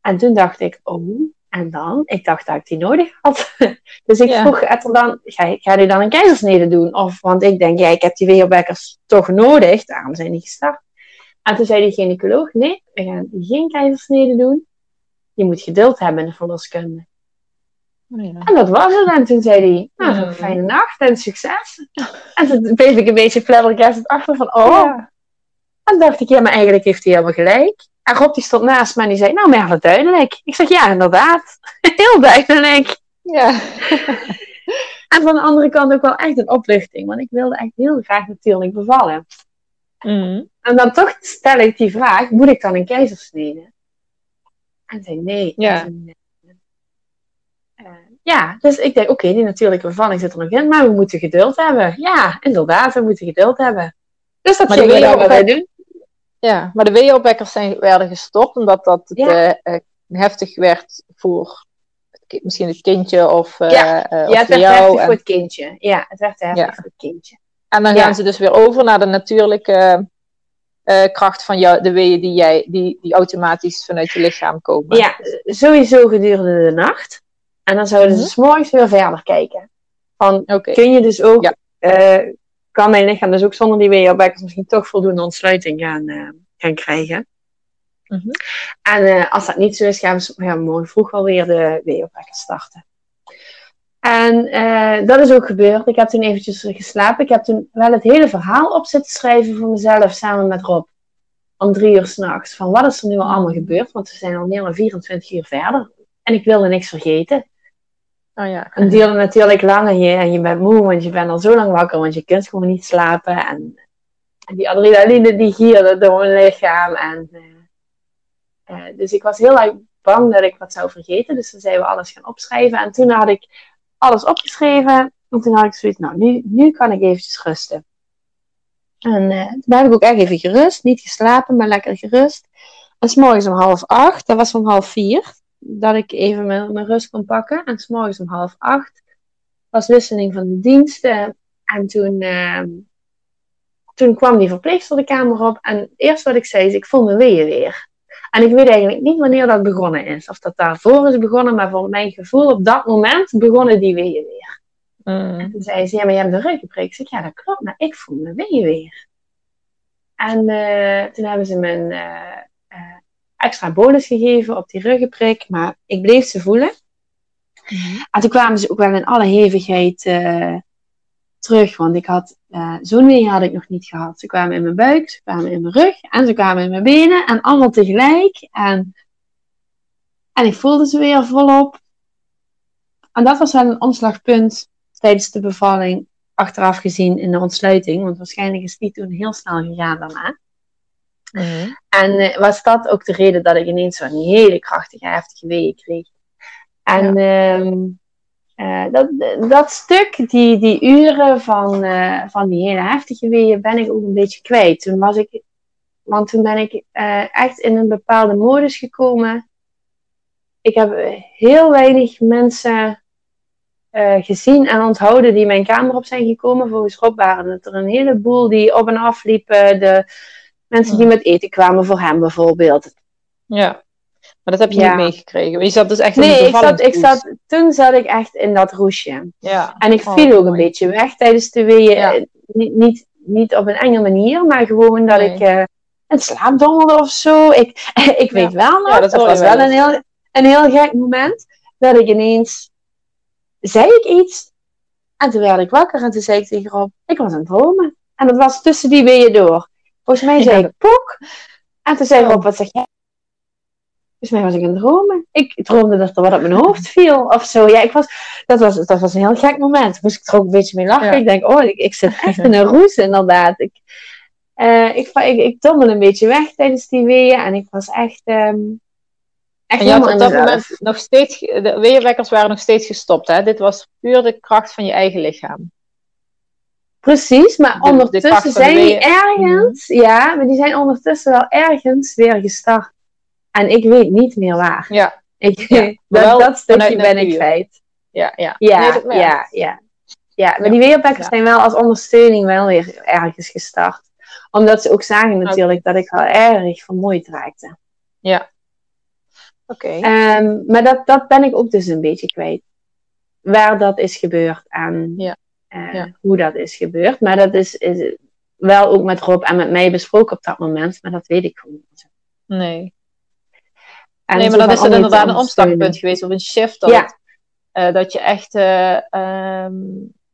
En toen dacht ik, oh, en dan? Ik dacht dat ik die nodig had. dus ik vroeg vroeg dan, ga, ga je dan een keizersnede doen? Of, want ik denk, ja, ik heb die weerbekkers toch nodig, daarom zijn die gestart. En toen zei de gynaecoloog, nee, we gaan geen keizersnede doen. Je moet geduld hebben in de verloskunde. Oh ja. En dat was het. En toen zei hij, nou, een fijne nacht en succes. En toen bleef ik een beetje flabbergasted achter van, oh. En dacht ik, ja, maar eigenlijk heeft hij helemaal gelijk. En Rob die stond naast me en die zei, nou Merle, duidelijk. Ik zeg, ja, inderdaad. Heel duidelijk. Ja. en van de andere kant ook wel echt een opluchting. Want ik wilde echt heel graag natuurlijk bevallen. Mm. En dan toch stel ik die vraag, moet ik dan een keizersnede? En zei, nee. Ja. Uh, ja, dus ik denk, oké, die natuurlijke bevalling zit er nog in, maar we moeten geduld hebben. Ja, inderdaad, we moeten geduld hebben. Dus dat maar we wat wij doen. Ja, maar de weeopwekkers zijn, werden gestopt omdat dat uh, heftig werd voor misschien het kindje of uh, ja. Uh, ja, het werd heftig en... voor het kindje. Ja, het werd heftig voor het kindje. En dan gaan ze dus weer over naar de natuurlijke eh, kracht van jou, de weeën die, jij, die, die automatisch vanuit je lichaam komen? Ja, sowieso gedurende de nacht. En dan zouden ze Mhm. s morgens weer verder kijken. Van, Oké. kun je dus ook, Ja. eh, kan mijn lichaam dus ook zonder die weeënopwekkers misschien toch voldoende ontsluiting gaan, eh, gaan krijgen. Mhm. En eh, als dat niet zo is, gaan we, s- gaan we morgen vroeg wel weer de weeënopwekkers starten. En eh, dat is ook gebeurd. Ik heb toen eventjes geslapen. Ik heb toen wel het hele verhaal op zitten schrijven voor mezelf samen met Rob. Om drie uur s'nachts. Van wat is er nu al allemaal gebeurd? Want we zijn al meer dan 24 uur verder. En ik wilde niks vergeten. Oh ja. Het duurde natuurlijk lang en je, en je bent moe, want je bent al zo lang wakker, want je kunt gewoon niet slapen. En, en die adrenaline die gierde door mijn lichaam. En, eh, eh, dus ik was heel erg bang dat ik wat zou vergeten. Dus toen zijn we alles gaan opschrijven. En toen had ik alles opgeschreven. En toen had ik zoiets, nou, nu, nu kan ik eventjes rusten. En eh, toen heb ik ook echt even gerust. Niet geslapen, maar lekker gerust. En s'morgens om half acht, dat was om half vier, dat ik even mijn, mijn rust kon pakken. En s'morgens om half acht was wisseling van de diensten. En toen, eh, toen kwam die verpleegster de kamer op. En het eerste wat ik zei is, ik voel mijn weeën weer. En ik weet eigenlijk niet wanneer dat begonnen is. Of dat daarvoor is begonnen, maar voor mijn gevoel op dat moment begonnen die weeën weer. Mm. Toen zei ze, ja, maar je hebt de ruggenprik. Ik zeg, ja, dat klopt, maar ik voel mijn weeën weer. En eh, toen hebben ze een eh, eh, extra bolus gegeven op die ruggenprik, maar ik bleef ze voelen. En toen kwamen ze ook wel in alle hevigheid eh, terug, want ik had eh, zo'n wee had ik nog niet gehad. Ze kwamen in mijn buik, ze kwamen in mijn rug en ze kwamen in mijn benen en allemaal tegelijk. En, en ik voelde ze weer volop. En dat was wel een omslagpunt tijdens de bevalling, achteraf gezien in de ontsluiting, want waarschijnlijk is die toen heel snel gegaan daarna. Mm. En eh, was dat ook de reden dat ik ineens zo'n hele krachtige, heftige weeën kreeg. En ehm, eh, dat, dat stuk, die, die uren van, eh, van die hele heftige weeën, ben ik ook een beetje kwijt. Toen was ik, want toen ben ik echt in een bepaalde modus gekomen. Ik heb heel weinig mensen gezien en onthouden die mijn kamer op zijn gekomen. Volgens Rob waren het er een heleboel die op en af liepen. De mensen die met eten kwamen voor hem bijvoorbeeld. Ja. Maar dat heb je Ja. niet meegekregen. Je zat dus echt in Nee, de ik zat, ik zat, toen zat ik echt in dat roesje. Ja. En ik Oh, viel ook een beetje weg tijdens de weeën. Ja. Eh, Niet, niet, niet op een enge manier, maar gewoon dat Nee. ik eh in slaap of zo. Ik, ik weet wel nog, Ja, dat dat, was wel wel een heel, een heel gek moment, dat ik ineens, zei ik iets, en toen werd ik wakker en toen zei ik tegen Rob, ik was aan het dromen. En dat was tussen die weeën door. Volgens mij zei ik pok, en toen zei. Rob, wat zeg jij? Volgens mij was ik aan het dromen. Ik droomde dat er wat op mijn hoofd viel of zo. Ja, ik was, dat, was, dat was een heel gek moment. Moest ik er ook een beetje mee lachen. Ja. Ik denk, oh, ik, ik zit echt in een roes inderdaad. Ik, eh, ik, ik, ik een beetje weg tijdens die weeën. En ik was echt, ehm echt En je had op in dat moment nog steeds, de weeënwekkers waren nog steeds gestopt. Hè? Dit was puur de kracht van je eigen lichaam. Precies, maar De- de ondertussen zijn die ergens, ja, maar die zijn ondertussen wel ergens weer gestart. En ik weet niet meer waar. Ja, Ik, Ja, dat, dat stukje ben ik kwijt. ja, ja. Ja, Nee, ja, ja. Ja, maar Ja. die weerpekkers Ja. zijn wel als ondersteuning wel weer ergens gestart. Omdat ze ook zagen natuurlijk dat ik wel erg vermoeid raakte. Oké. Ehm, maar dat, dat ben ik ook dus een beetje kwijt. Waar dat is gebeurd en Ja. Eh, Ja. hoe dat is gebeurd. Maar dat is, is wel ook met Rob en met mij besproken op dat moment. Maar dat weet ik gewoon niet. Nee. En nee, maar is dan om je te inderdaad een omslagpunt geweest of een shift. Dat, Ja. het, eh, dat je echt, eh, ehm,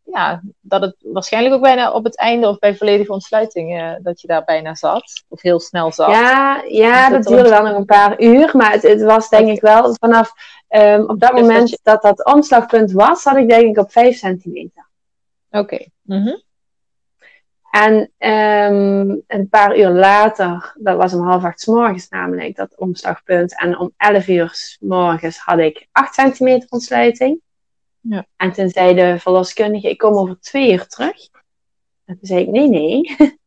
ja, dat het waarschijnlijk ook bijna op het einde of bij volledige ontsluiting, dat je daar bijna zat. Of heel snel zat. Ja, ja Is dat dat duurde dan- wel nog een paar uur. Maar het, het was denk ik wel vanaf ehm, op dat moment dat dat omslagpunt was, zat ik denk ik op 5 centimeter. Oké. Mhm. En ehm, een paar uur later, dat was om half acht 's morgens namelijk, dat omslagpunt. En om 11 uur 's morgens had ik 8 centimeter ontsluiting. Ja. En toen zei de verloskundige, ik kom over twee uur terug. En toen zei ik, nee, nee.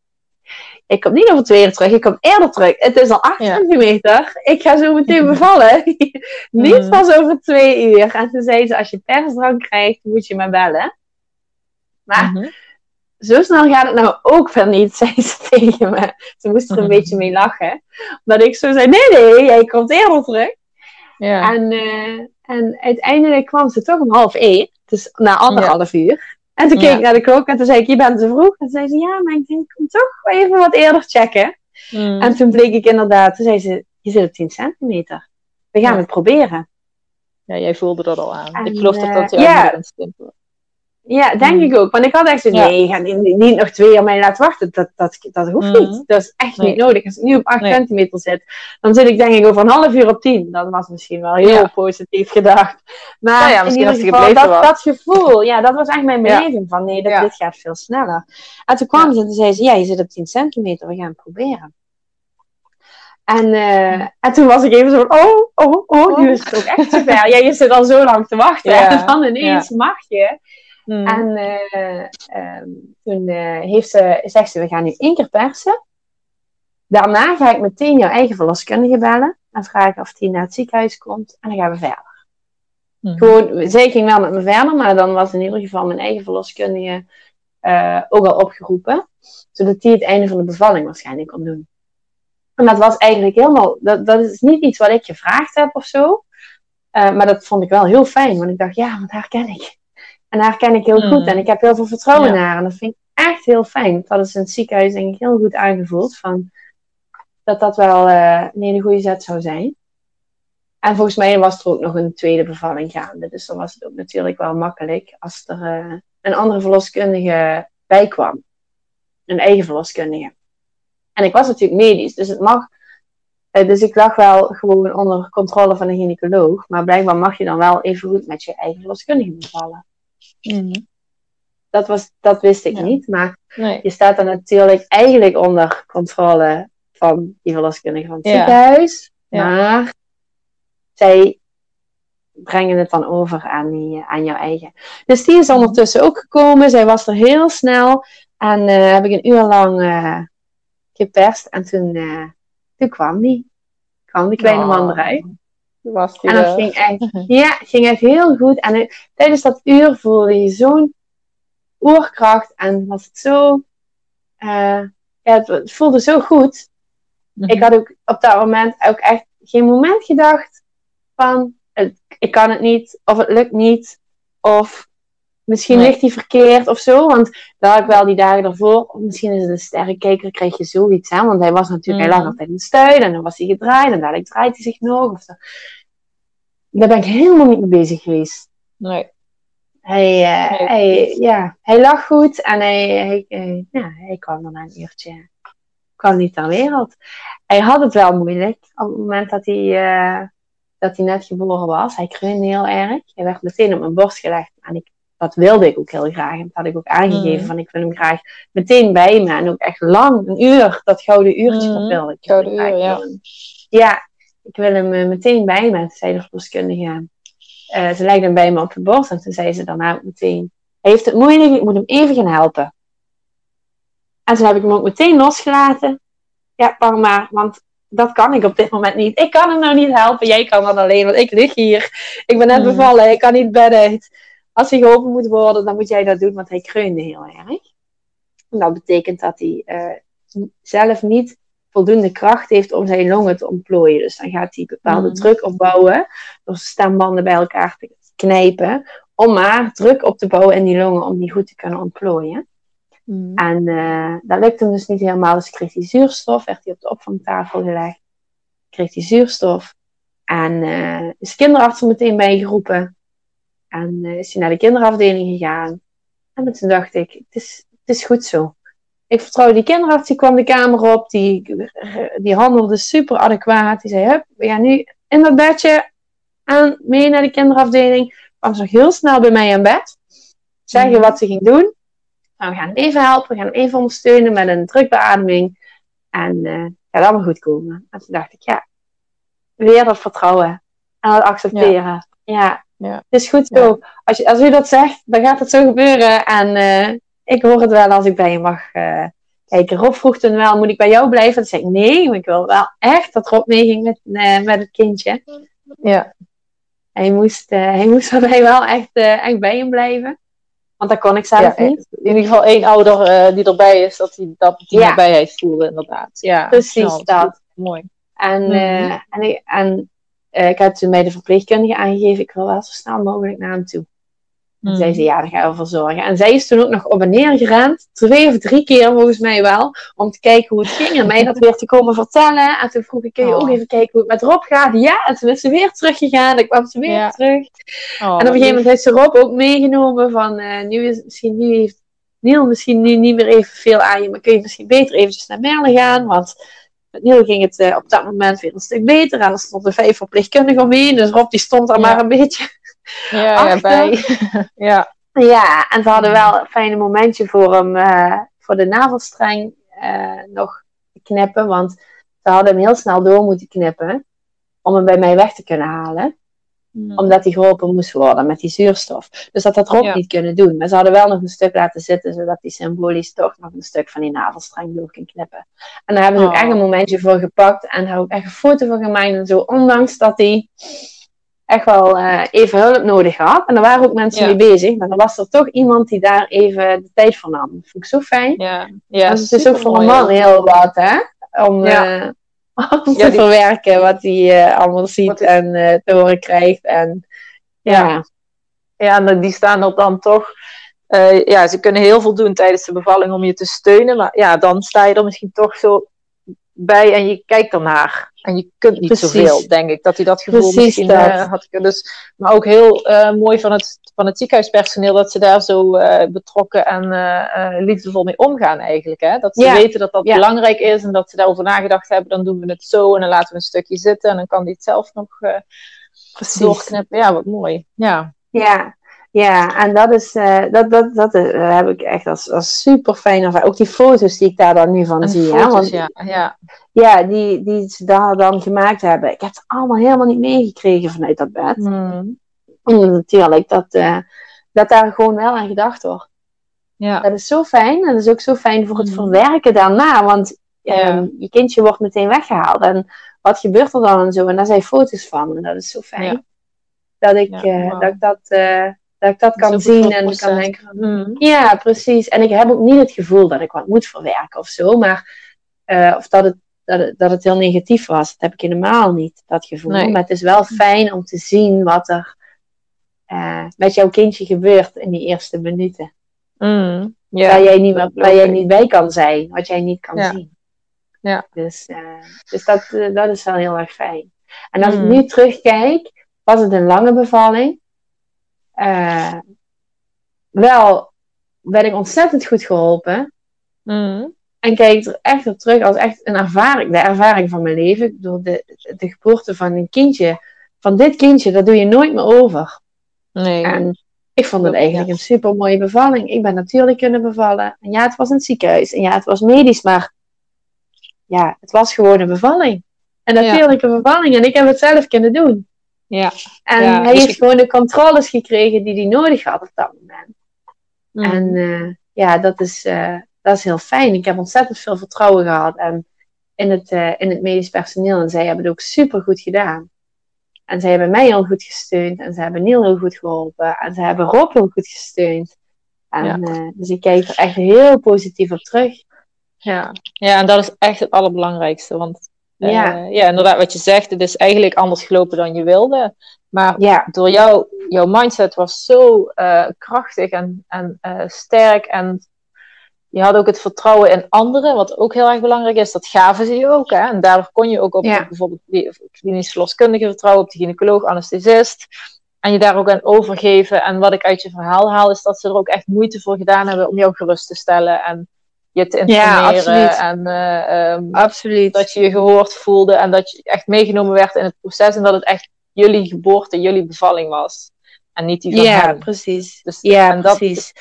ik kom niet over twee uur terug, ik kom eerder terug. Het is al 8 Ja. centimeter. Ik ga zo meteen bevallen. niet Mhm. pas over twee uur. En toen zei ze, als je persdrank krijgt, moet je me bellen. Maar Mhm. zo snel gaat het nou ook weer niet, zei ze tegen me. Ze moest er een beetje mee lachen. Dat ik zo zei, nee, nee, jij komt eerder terug. Ja. En, eh, en uiteindelijk kwam ze toch om half één. Dus na anderhalf uur. En toen keek Ja. ik naar de klok en toen zei ik, je bent te vroeg. En toen zei ze, ja, maar ik denk, kom toch even wat eerder checken. Mm. En toen bleek ik inderdaad, toen zei ze, je zit op 10 centimeter. We gaan Ja. het proberen. ja, jij voelde dat al aan. En, ik geloof dat dat eh, jou ja. Ja, denk Mm. ik ook. Want ik had echt zo, Ja. nee, je gaat niet, nog twee jaar mij laten wachten. Dat, dat, dat hoeft Mm. niet. Dat is echt Nee. niet nodig. Als ik nu op 8 Nee. centimeter zit, dan zit ik denk ik over een half uur op 10. Dat was misschien wel heel Ja. positief gedacht. Maar Nou ja, in misschien ieder als het geval, gebleven dat, was. dat gevoel, ja, dat was echt mijn beleving van nee, dit, Ja. dit gaat veel sneller. En toen kwam ze en toen zei ze, ja, je zit op 10 centimeter, we gaan het proberen. En, eh, en toen was ik even zo, van, oh, oh, oh, nu is het ook echt zover. Ja, je zit al zo lang te wachten. En dan ineens mag je. Mm. En eh, ehm, toen eh, heeft ze, zegt ze, we gaan nu één keer persen. Daarna ga ik meteen jouw eigen verloskundige bellen. En vragen of die naar het ziekenhuis komt. En dan gaan we verder. Mm. Gewoon, zij ging wel met me verder. Maar dan was in ieder geval mijn eigen verloskundige eh, ook al opgeroepen. Zodat die het einde van de bevalling waarschijnlijk kon doen. En dat was eigenlijk helemaal... Dat, dat is niet iets wat ik gevraagd heb of zo. Maar dat vond ik wel heel fijn. Want ik dacht, ja, want haar ken ik. En haar ken ik heel Mm. goed. En ik heb heel veel vertrouwen Ja. naar haar. En dat vind ik echt heel fijn. Dat ze in het ziekenhuis denk ik heel goed aangevoeld. Van, dat dat wel eh, een hele goede zet zou zijn. En volgens mij was er ook nog een tweede bevalling gaande. Dus dan was het ook natuurlijk wel makkelijk als er eh, een andere verloskundige bij kwam. Een eigen verloskundige. En ik was natuurlijk medisch, dus het mag. eh, Dus ik lag wel gewoon onder controle van een gynaecoloog. Maar blijkbaar mag je dan wel even goed met je eigen verloskundige bevallen. Mm. Dat, was, dat wist ik Ja. niet. Maar Nee. je staat dan natuurlijk eigenlijk onder controle van die verloskundige van het Ja. ziekenhuis. Ja. Maar zij brengen het dan over aan, die, aan jouw eigen. Dus die is ondertussen ook gekomen. Zij was er heel snel. En eh, heb ik een uur lang eh, geperst. En toen, eh, toen kwam die. Kwam die kleine man eruit. Was die En dat er. ging echt, ja, ging echt heel goed. En eh, tijdens dat uur voelde je zo'n oerkracht. En was het zo... eh, ja, het, het voelde zo goed. Mhm. Ik had ook op dat moment ook echt geen moment gedacht van... het- ik kan het niet, of het lukt niet, of misschien Nee. ligt hij verkeerd of zo. Want daar ik wel die dagen ervoor, misschien is het een sterrenkijker, krijg je zoiets. Hè? Want hij was natuurlijk, hij lag Mhm. altijd in de en dan was hij gedraaid en dadelijk draait hij zich nog. Of zo. Daar ben ik helemaal niet mee bezig geweest. Nee. Hij, eh, Nee, hij, ja, hij lag goed en hij, hij, eh, ja, hij kwam dan een uurtje. kwam niet ter wereld. Hij had het wel moeilijk op het moment dat hij, eh, dat hij net geboren was. Hij kreunde heel erg. Hij werd meteen op mijn borst gelegd. En ik, dat wilde ik ook heel graag. En dat had ik ook aangegeven. Mhm. Van ik wil hem graag meteen bij me. En ook echt lang, een uur. Dat gouden uurtje, dat wilde ik. Gouden uur, ja. Ja, ik wil hem eh, meteen bij me. Toen zei de verloskundige. eh, ze legde hem bij me op de borst. En toen zei ze daarna ook meteen. Hij heeft het moeilijk, ik moet hem even gaan helpen. En toen heb ik hem ook meteen losgelaten. Ja, pak maar, want dat kan ik op dit moment niet. Ik kan hem nou niet helpen, jij kan dat alleen, want ik lig hier. Ik ben net Hmm. bevallen, ik kan niet bed uit. Als hij geholpen moet worden, dan moet jij dat doen, want hij kreunde heel erg. En dat betekent dat hij eh, zelf niet voldoende kracht heeft om zijn longen te ontplooien. Dus dan gaat hij bepaalde Hmm. druk opbouwen door stembanden bij elkaar te knijpen. Om maar druk op te bouwen in die longen om die goed te kunnen ontplooien. Mm. En eh, dat lukte hem dus niet helemaal. Dus kreeg hij zuurstof, werd hij op de opvangtafel gelegd. Kreeg hij zuurstof. En eh, is de kinderarts er meteen bijgeroepen. En eh, is hij naar de kinderafdeling gegaan. En toen dacht ik, het is, het is goed zo. Ik vertrouw die kinderarts, die kwam de kamer op. Die, die handelde super adequaat. Die zei, hup, we gaan nu in dat bedje aan, mee naar de kinderafdeling. Kwam ze nog heel snel bij mij aan bed. Zeggen Mhm. wat ze ging doen. Nou, we gaan even helpen, we gaan even ondersteunen met een drukbeademing. En eh gaat allemaal goed komen. En toen dacht ik, ja, weer dat vertrouwen. En dat accepteren. Ja, Ja. Het is goed zo. Als, je, als u dat zegt, dan gaat het zo gebeuren. En eh, ik hoor het wel als ik bij je mag eh, kijken. Rob vroeg toen wel, moet ik bij jou blijven? Toen zei ik, nee, maar ik wil wel echt dat Rob meeging met, eh, met het kindje. Ja. Hij moest, hij moest bij mij wel echt, echt bij hem blijven. Want dat kon ik zelf niet. In ieder geval één ouder die erbij is, dat die, dat die ja. nabijheid voelde, inderdaad. Ja, precies dat. Mooi. En, mm -hmm. en, ik, en ik heb toen bij de verpleegkundige aangegeven, ik wil wel zo snel mogelijk naar hem toe. En zei ze, ja, daar gaan we voor zorgen. En zij is toen ook nog op en neer gerend, twee of drie keer volgens mij wel, om te kijken hoe het ging. En mij dat weer te komen vertellen. En toen vroeg ik, kun je ook oh. even kijken hoe het met Rob gaat? Ja, en toen is ze weer teruggegaan. Dan kwam ze weer terug. Oh, en op een gegeven moment heeft ze Rob ook meegenomen van, uh, nu is misschien, nu heeft Niel misschien nu niet meer even veel aan je, maar kun je misschien beter eventjes naar Merle gaan, want met Niel ging het uh, op dat moment weer een stuk beter. En er stonden vijf verpleegkundigen omheen, dus Rob die stond er maar een beetje ja, ja, bij. ja. ja, en ze hadden wel een fijne momentje voor hem, uh, voor de navelstreng uh, nog te knippen. Want ze hadden hem heel snel door moeten knippen. Om hem bij mij weg te kunnen halen. Hmm. Omdat hij geholpen moest worden met die zuurstof. Dus dat had Rob ja. niet kunnen doen. Maar ze hadden wel nog een stuk laten zitten. Zodat hij symbolisch toch nog een stuk van die navelstreng door kan knippen. En daar hebben ze ook Oh. echt een momentje voor gepakt. En daar ook echt een foto van gemaakt. En zo, ondanks dat hij echt wel eh, even hulp nodig had. En er waren ook mensen Ja. mee bezig. Maar er was er toch iemand die daar even de tijd voor nam. Dat vond ik zo fijn. Ja, ja Want het is ook voor een man heel wat, hè? Om, Ja. eh, om Ja, te die- verwerken wat hij eh, allemaal ziet Wat en eh, te horen krijgt. En ja, Ja. Ja, en die staan er dan toch. eh, ja, ze kunnen heel veel doen tijdens de bevalling om je te steunen. Maar ja, dan sta je er misschien toch zo bij en je kijkt ernaar. En je kunt niet Precies. zoveel, denk ik. Dat hij dat gevoel Precies misschien dat. had. kunnen. Dus, maar ook heel mooi van het, van het ziekenhuispersoneel dat ze daar zo eh, betrokken en eh, liefdevol mee omgaan eigenlijk. Hè? Dat ze Ja. weten dat dat Ja. belangrijk is en dat ze daarover nagedacht hebben. Dan doen we het zo en dan laten we een stukje zitten. En dan kan die het zelf nog eh, doorknippen. Ja, wat mooi. Ja. ja, ja, en dat is, dat, dat, dat eh, heb ik echt als, als super fijn. Ook die foto's die ik daar dan nu van En zie. hè, want, ja. ja. ja, die, die ze daar dan gemaakt hebben. Ik heb het allemaal helemaal niet meegekregen vanuit dat bed. Hmm. Natuurlijk, dat, eh, dat daar gewoon wel aan gedacht wordt. Ja. Dat is zo fijn. En dat is ook zo fijn voor het Mhm. verwerken daarna. Want ehm, je kindje wordt meteen weggehaald. En wat gebeurt er dan en zo? En daar zijn foto's van. En dat is zo fijn. Ja. Dat, ik, Ja, eh, wauw. dat ik dat, eh, dat, ik dat kan Dat zien en kan denken. Hmm. Ja, precies. En ik heb ook niet het gevoel dat ik wat moet verwerken of zo. Maar, eh, of dat het, dat, het, dat het heel negatief was. Dat heb ik helemaal niet, dat gevoel. Nee. Maar het is wel fijn om te zien wat er eh, met jouw kindje gebeurt in die eerste minuten. Ja. waar, jij niet, waar jij niet bij kan zijn. Wat jij niet kan Ja. zien. Ja. Dus, eh, dus dat, eh, dat is wel heel erg fijn. En als Mm. ik nu terugkijk, was het een lange bevalling. Wel ben ik ontzettend goed geholpen. Hmm. En kijk er echt op terug als echt een ervaring, de ervaring van mijn leven. Bedoel, de, de geboorte van een kindje, van dit kindje, dat doe je nooit meer over. Nee. En ik vond het eigenlijk een super mooie bevalling. Ik ben natuurlijk kunnen bevallen. En ja, het was in het ziekenhuis. En ja, het was medisch, maar ja, het was gewoon een bevalling. Een Ja. natuurlijke bevalling. En ik heb het zelf kunnen doen. Ja. En Ja, hij dus heeft gewoon de controles gekregen die hij nodig had op dat moment. Hmm. En eh, ja, dat is, eh, dat is heel fijn. Ik heb ontzettend veel vertrouwen gehad en in, het, eh, in het medisch personeel. En zij hebben het ook super goed gedaan. En zij hebben mij heel goed gesteund. En ze hebben Neil heel goed geholpen. En ze hebben Rob heel goed gesteund. En, Ja. eh, dus ik kijk er echt heel positief op terug. Ja. ja, en dat is echt het allerbelangrijkste. Want eh, Ja. ja, inderdaad, wat je zegt, het is eigenlijk anders gelopen dan je wilde. Maar Ja, door jou, jouw mindset was zo eh, krachtig en, en sterk. En je had ook het vertrouwen in anderen, wat ook heel erg belangrijk is. Dat gaven ze je ook. Hè? En daardoor kon je ook op Ja. bijvoorbeeld die klinisch verloskundige vertrouwen, op de gynaecoloog, anesthesist. En je daar ook aan overgeven. En wat ik uit je verhaal haal, is dat ze er ook echt moeite voor gedaan hebben om jou gerust te stellen. En je te Ja, informeren. absoluut. en eh, ehm, absoluut. dat je je gehoord voelde en dat je echt meegenomen werd in het proces en dat het echt jullie geboorte, jullie bevalling was. En niet die van ja, hem. precies. Dus, Ja, en dat, precies.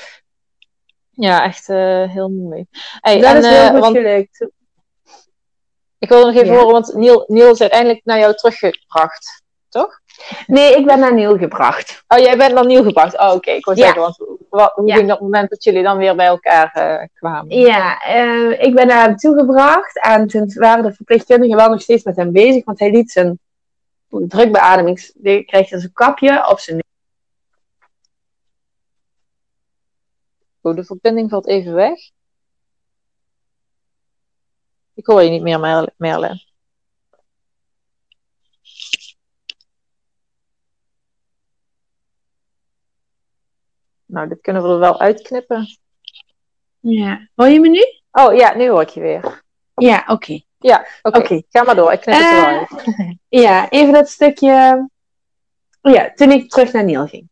Ja, echt eh, heel mooi. Hey, dat en, is heel eh, goed want gelukt. ik wil nog even Ja. horen, want Niel, Niel is uiteindelijk naar jou teruggebracht, toch? Nee, ik ben naar Neil gebracht. Oh, jij bent naar Niel gebracht. Oh, oké. Ik wou Ja. zeggen, want wat, hoe Ja. ging dat moment dat jullie dan weer bij elkaar eh, kwamen? Ja, ik ben naar hem toegebracht en toen waren de verpleegkundigen wel nog steeds met hem bezig, want hij liet zijn drukbeademings, die kreeg dus een kapje op zijn Oh, de verbinding valt even weg. Ik hoor je niet meer, Merle. Nou, dit kunnen we er wel uitknippen. Ja. Hoor je me nu? Oh ja, nu hoor ik je weer. Ja, oké. Ja, oké. Ga maar door. Ik knip het uh, wel uit. Ja, even dat stukje. Ja, toen ik terug naar Niel ging.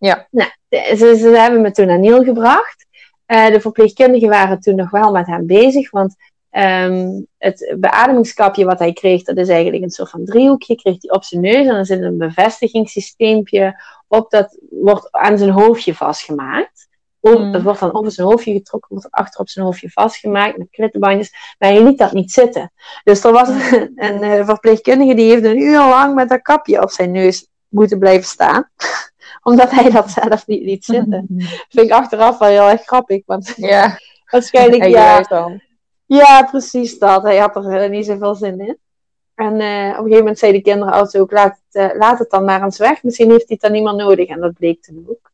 Ja. Nou, ze, ze hebben me toen naar Niel gebracht. Uh, de verpleegkundigen waren toen nog wel met hem bezig, want um, het beademingskapje wat hij kreeg, dat is eigenlijk een soort van driehoekje, kreeg hij op zijn neus en dan zit een bevestigingssysteempje op, dat wordt aan zijn hoofdje vastgemaakt. Mm. Dat wordt dan over zijn hoofdje getrokken, wordt achter op zijn hoofdje vastgemaakt met klittenbandjes. Maar hij liet dat niet zitten. Dus er was een, een, een verpleegkundige die heeft een uur lang met dat kapje op zijn neus moeten blijven staan. Omdat hij dat zelf niet liet zitten. vind ik achteraf wel heel erg grappig. Want ja. waarschijnlijk, ja. Ja, precies dat. Hij had er niet zoveel zin in. En uh, op een gegeven moment zei de kinderen altijd ook, laat het, uh, laat het dan maar eens weg. Misschien heeft hij het dan niemand nodig. En dat bleek toen ook.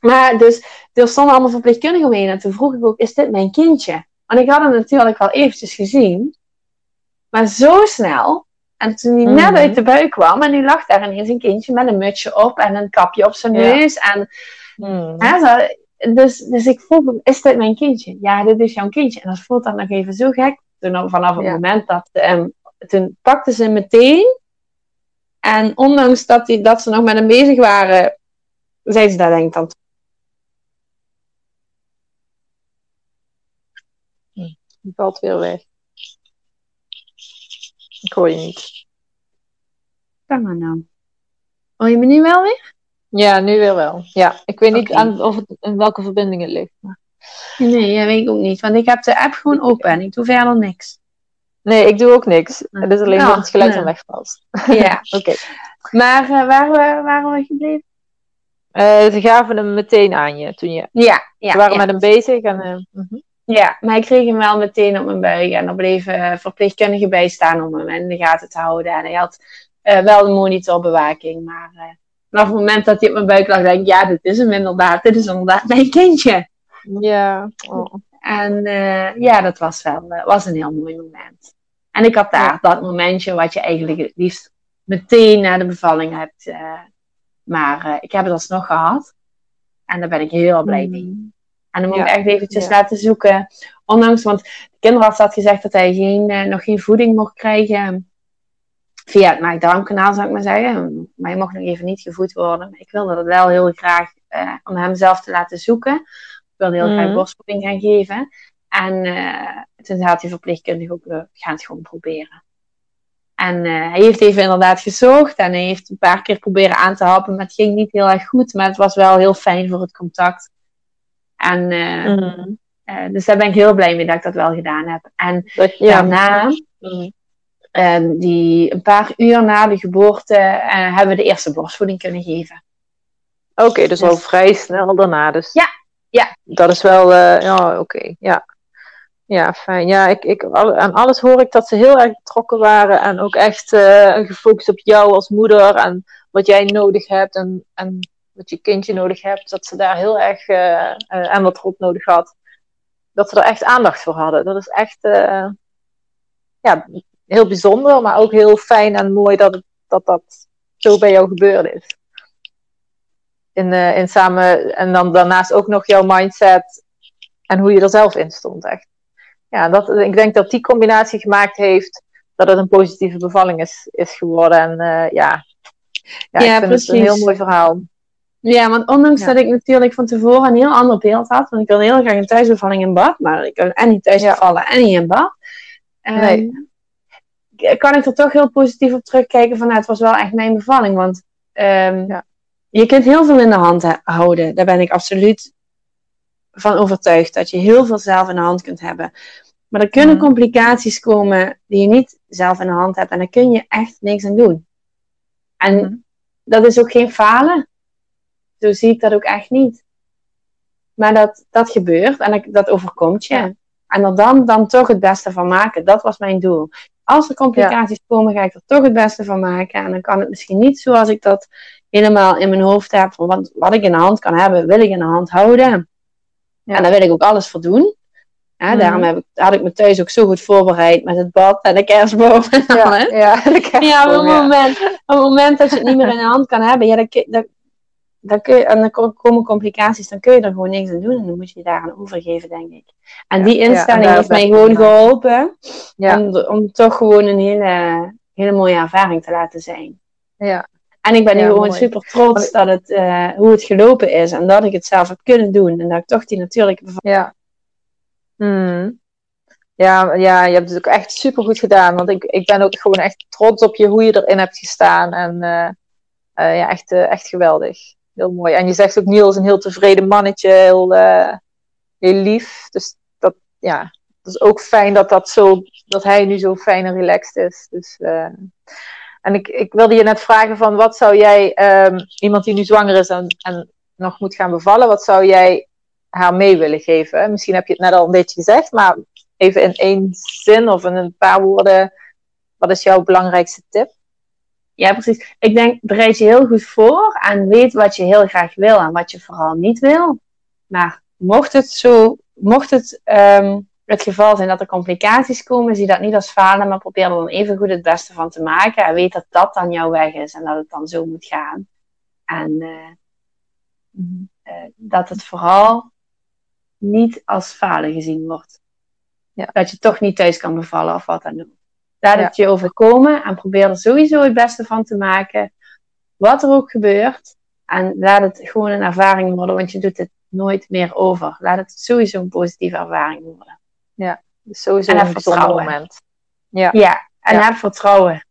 Maar dus, er stonden allemaal verpleegkundigen omheen. En toen vroeg ik ook, is dit mijn kindje? Want ik had hem natuurlijk wel eventjes gezien. Maar zo snel. En toen hij net mhm. uit de buik kwam. En nu lag daar ineens een kindje met een mutsje op. En een kapje op zijn neus. En, mm. hè, zo, dus, dus ik vroeg hem, is dit mijn kindje? Ja, dit is jouw kindje. En dat voelt dan nog even zo gek. Toen, vanaf het moment dat... Um, toen pakte ze meteen. En ondanks dat, die, dat ze nog met hem bezig waren... zei ze daar denk ik dan Die valt weer weg. Ik hoor je niet. Kan maar nou. Hoor je me nu wel weer? Ja, nu weer wel. Ja, ik weet niet aan, of het, in welke verbinding het ligt. Maar... Nee, dat weet ik ook niet. Want ik heb de app gewoon open en ik doe verder niks. Nee, ik doe ook niks. Het is alleen dat het geluid dan wegvalt. Ja. Oké. Maar uh, waar waren we gebleven? Uh, ze gaven hem meteen aan je toen je. Ja, ja. Ze waren met hem bezig en. Uh, uh -huh. Ja, maar ik kreeg hem wel meteen op mijn buik. En er bleven verpleegkundigen bij staan om hem in de gaten te houden. En hij had uh, wel een monitorbewaking. Maar uh, vanaf het moment dat hij op mijn buik lag, denk ik, ja, dit is hem inderdaad. Dit is inderdaad mijn kindje. Ja. Oh. En uh, ja, dat was wel was een heel mooi moment. En ik had daar dat momentje wat je eigenlijk het liefst meteen na de bevalling hebt. maar ik heb het alsnog gehad. En daar ben ik heel blij mee. En dan moet ik echt eventjes laten zoeken. Ondanks, want de kinderarts had gezegd dat hij geen, uh, nog geen voeding mocht krijgen via het maag-darmkanaal, zou ik maar zeggen. Maar hij mocht nog even niet gevoed worden. Ik wilde dat wel heel graag uh, om hem zelf te laten zoeken. Ik wilde heel graag mhm. borstvoeding gaan geven. En uh, toen had hij verpleegkundig ook, we gaan het gewoon proberen. En hij heeft even inderdaad gezocht en hij heeft een paar keer proberen aan te happen, maar het ging niet heel erg goed. Maar het was wel heel fijn voor het contact. En, uh, mm. uh, dus daar ben ik heel blij mee dat ik dat wel gedaan heb. En dat, ja. daarna, mm. uh, die, een paar uur na de geboorte, hebben we de eerste borstvoeding kunnen geven. Oké, okay, dus, dus al vrij snel daarna. Dus ja, ja. Dat is wel, ja, oké, okay, ja. Ja, fijn. Ja, ik, ik, aan alles hoor ik dat ze heel erg betrokken waren en ook echt gefocust op jou als moeder en wat jij nodig hebt en, en wat je kindje nodig hebt, dat ze daar heel erg uh, en wat hulp nodig had. Dat ze er echt aandacht voor hadden. Dat is echt uh, ja, heel bijzonder, maar ook heel fijn en mooi dat het, dat, dat zo bij jou gebeurd is. In, in samen, en dan daarnaast ook nog jouw mindset en hoe je er zelf in stond. Echt. Ja, dat, ik denk dat die combinatie gemaakt heeft dat het een positieve bevalling is, is geworden. En ja, ja, ja, ik vind precies. het een heel mooi verhaal. Ja, want ondanks dat ik natuurlijk van tevoren een heel ander beeld had, want ik wilde heel graag een thuisbevalling in bad, maar ik kan en niet thuis bevallen en niet in bad. Nee. Um, kan ik er toch heel positief op terugkijken van, nou, het was wel echt mijn bevalling, want um, ja. je kunt heel veel in de hand houden. Daar ben ik absoluut van overtuigd, dat je heel veel zelf in de hand kunt hebben. Maar er kunnen mm. complicaties komen die je niet zelf in de hand hebt en daar kun je echt niks aan doen. En mm. dat is ook geen falen zo zie ik dat ook echt niet. Maar dat, dat gebeurt en dat, dat overkomt je. En er dan, dan toch het beste van maken. Dat was mijn doel. Als er complicaties komen, ga ik er toch het beste van maken. En dan kan het misschien niet zoals ik dat helemaal in mijn hoofd heb. Want wat ik in de hand kan hebben, wil ik in de hand houden. En daar wil ik ook alles voor doen. Ja, Mhm. Daarom heb ik, had ik me thuis ook zo goed voorbereid met het bad en de kerstboom. en Ja, ja, de Ja, op het ja. moment, op het moment dat je het niet meer in de hand kan hebben, ja, kun- dan, dan kun je, en dan ko- komen complicaties, dan kun je er gewoon niks aan doen. En dan moet je je daaraan overgeven, denk ik. En Ja, die ja, en instelling daar heeft mij gewoon geholpen Ja, om, om toch gewoon een hele, hele mooie ervaring te laten zijn. ja, En ik ben nu gewoon mooi. super trots dat het, eh, hoe het gelopen is en dat ik het zelf heb kunnen doen. En dat ik toch die natuurlijke ja. Hmm. Ja, ja, je hebt het ook echt super goed gedaan. Want ik, ik ben ook gewoon echt trots op je hoe je erin hebt gestaan. En eh, eh, ja, echt, echt geweldig. Heel mooi. En je zegt ook Niels een heel tevreden mannetje, heel, eh, heel lief. Dus dat, ja, dat is ook fijn dat, dat, zo, dat hij nu zo fijn en relaxed is. Dus, eh, en ik, ik wilde je net vragen van wat zou jij, ehm, iemand die nu zwanger is en, en nog moet gaan bevallen, wat zou jij haar mee willen geven? Misschien heb je het net al een beetje gezegd, maar even in één zin of in een paar woorden, wat is jouw belangrijkste tip? Ja, precies. Ik denk, bereid je heel goed voor en weet wat je heel graag wil en wat je vooral niet wil. Maar mocht het zo, mocht het ehm, het geval zijn dat er complicaties komen, zie dat niet als falen, maar probeer er dan even goed het beste van te maken. En weet dat dat dan jouw weg is en dat het dan zo moet gaan. En eh, eh, dat het vooral niet als falen gezien wordt. Ja. Dat je toch niet thuis kan bevallen of wat dan ook. Laat Ja. het je overkomen en probeer er sowieso het beste van te maken. Wat er ook gebeurt. En laat het gewoon een ervaring worden, want je doet het nooit meer over. Laat het sowieso een positieve ervaring worden. Dus sowieso En een bijzonder vertrouwen. moment. Ja, Ja, en Ja. heb vertrouwen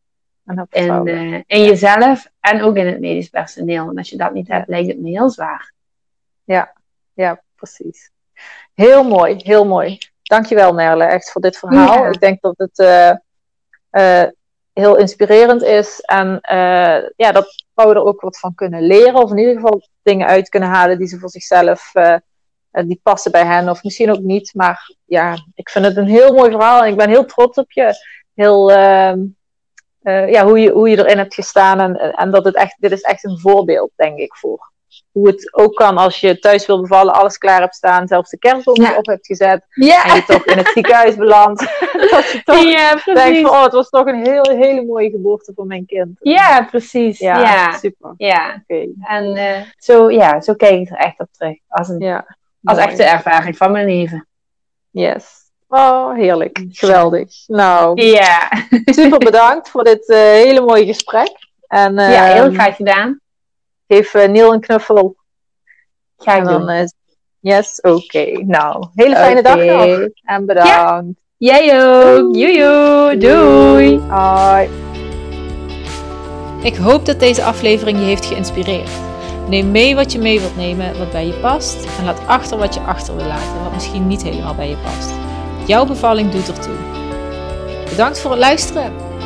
en heb in, eh, in jezelf en ook in het medisch personeel. Want als je dat niet Ja. hebt, lijkt het me heel zwaar. Ja, precies. Heel mooi, heel mooi. Dankjewel Merle, echt voor dit verhaal. Ja. Ik denk dat het eh, heel inspirerend is en eh, ja, dat vrouwen er ook wat van kunnen leren of in ieder geval dingen uit kunnen halen die ze voor zichzelf, eh, eh, die passen bij hen of misschien ook niet. Maar ja, ik vind het een heel mooi verhaal en ik ben heel trots op je. Heel, ehm, eh, ja, hoe, je, hoe je erin hebt gestaan en, en dat het echt, dit is echt een voorbeeld, denk ik, voor hoe het ook kan als je thuis wil bevallen, alles klaar hebt staan, zelfs de kerstboom Ja. op hebt gezet Ja, en je toch in het ziekenhuis belandt. dat je toch ja denkt van, oh, het was toch een heel, hele mooie geboorte voor mijn kind. Ja, precies. Ja, Ja, super. ja. Oké, En eh, zo, ja, zo kijk ik er echt op terug. Als, een, als echte ervaring van mijn leven. Yes. Oh, heerlijk. Geweldig. Nou, Ja, super bedankt voor dit eh, hele mooie gesprek. En ja heel ehm, graag gedaan. Geef eh, Neil een knuffel. Ga ik En dan, doen. eh, yes, oké. Nou, hele fijne dag nog. En bedankt. Jij ook. Joejoe. Doei. Hoi. Ik hoop dat deze aflevering je heeft geïnspireerd. Neem mee wat je mee wilt nemen, wat bij je past. En laat achter wat je achter wil laten, wat misschien niet helemaal bij je past. Jouw bevalling doet ertoe. Bedankt voor het luisteren.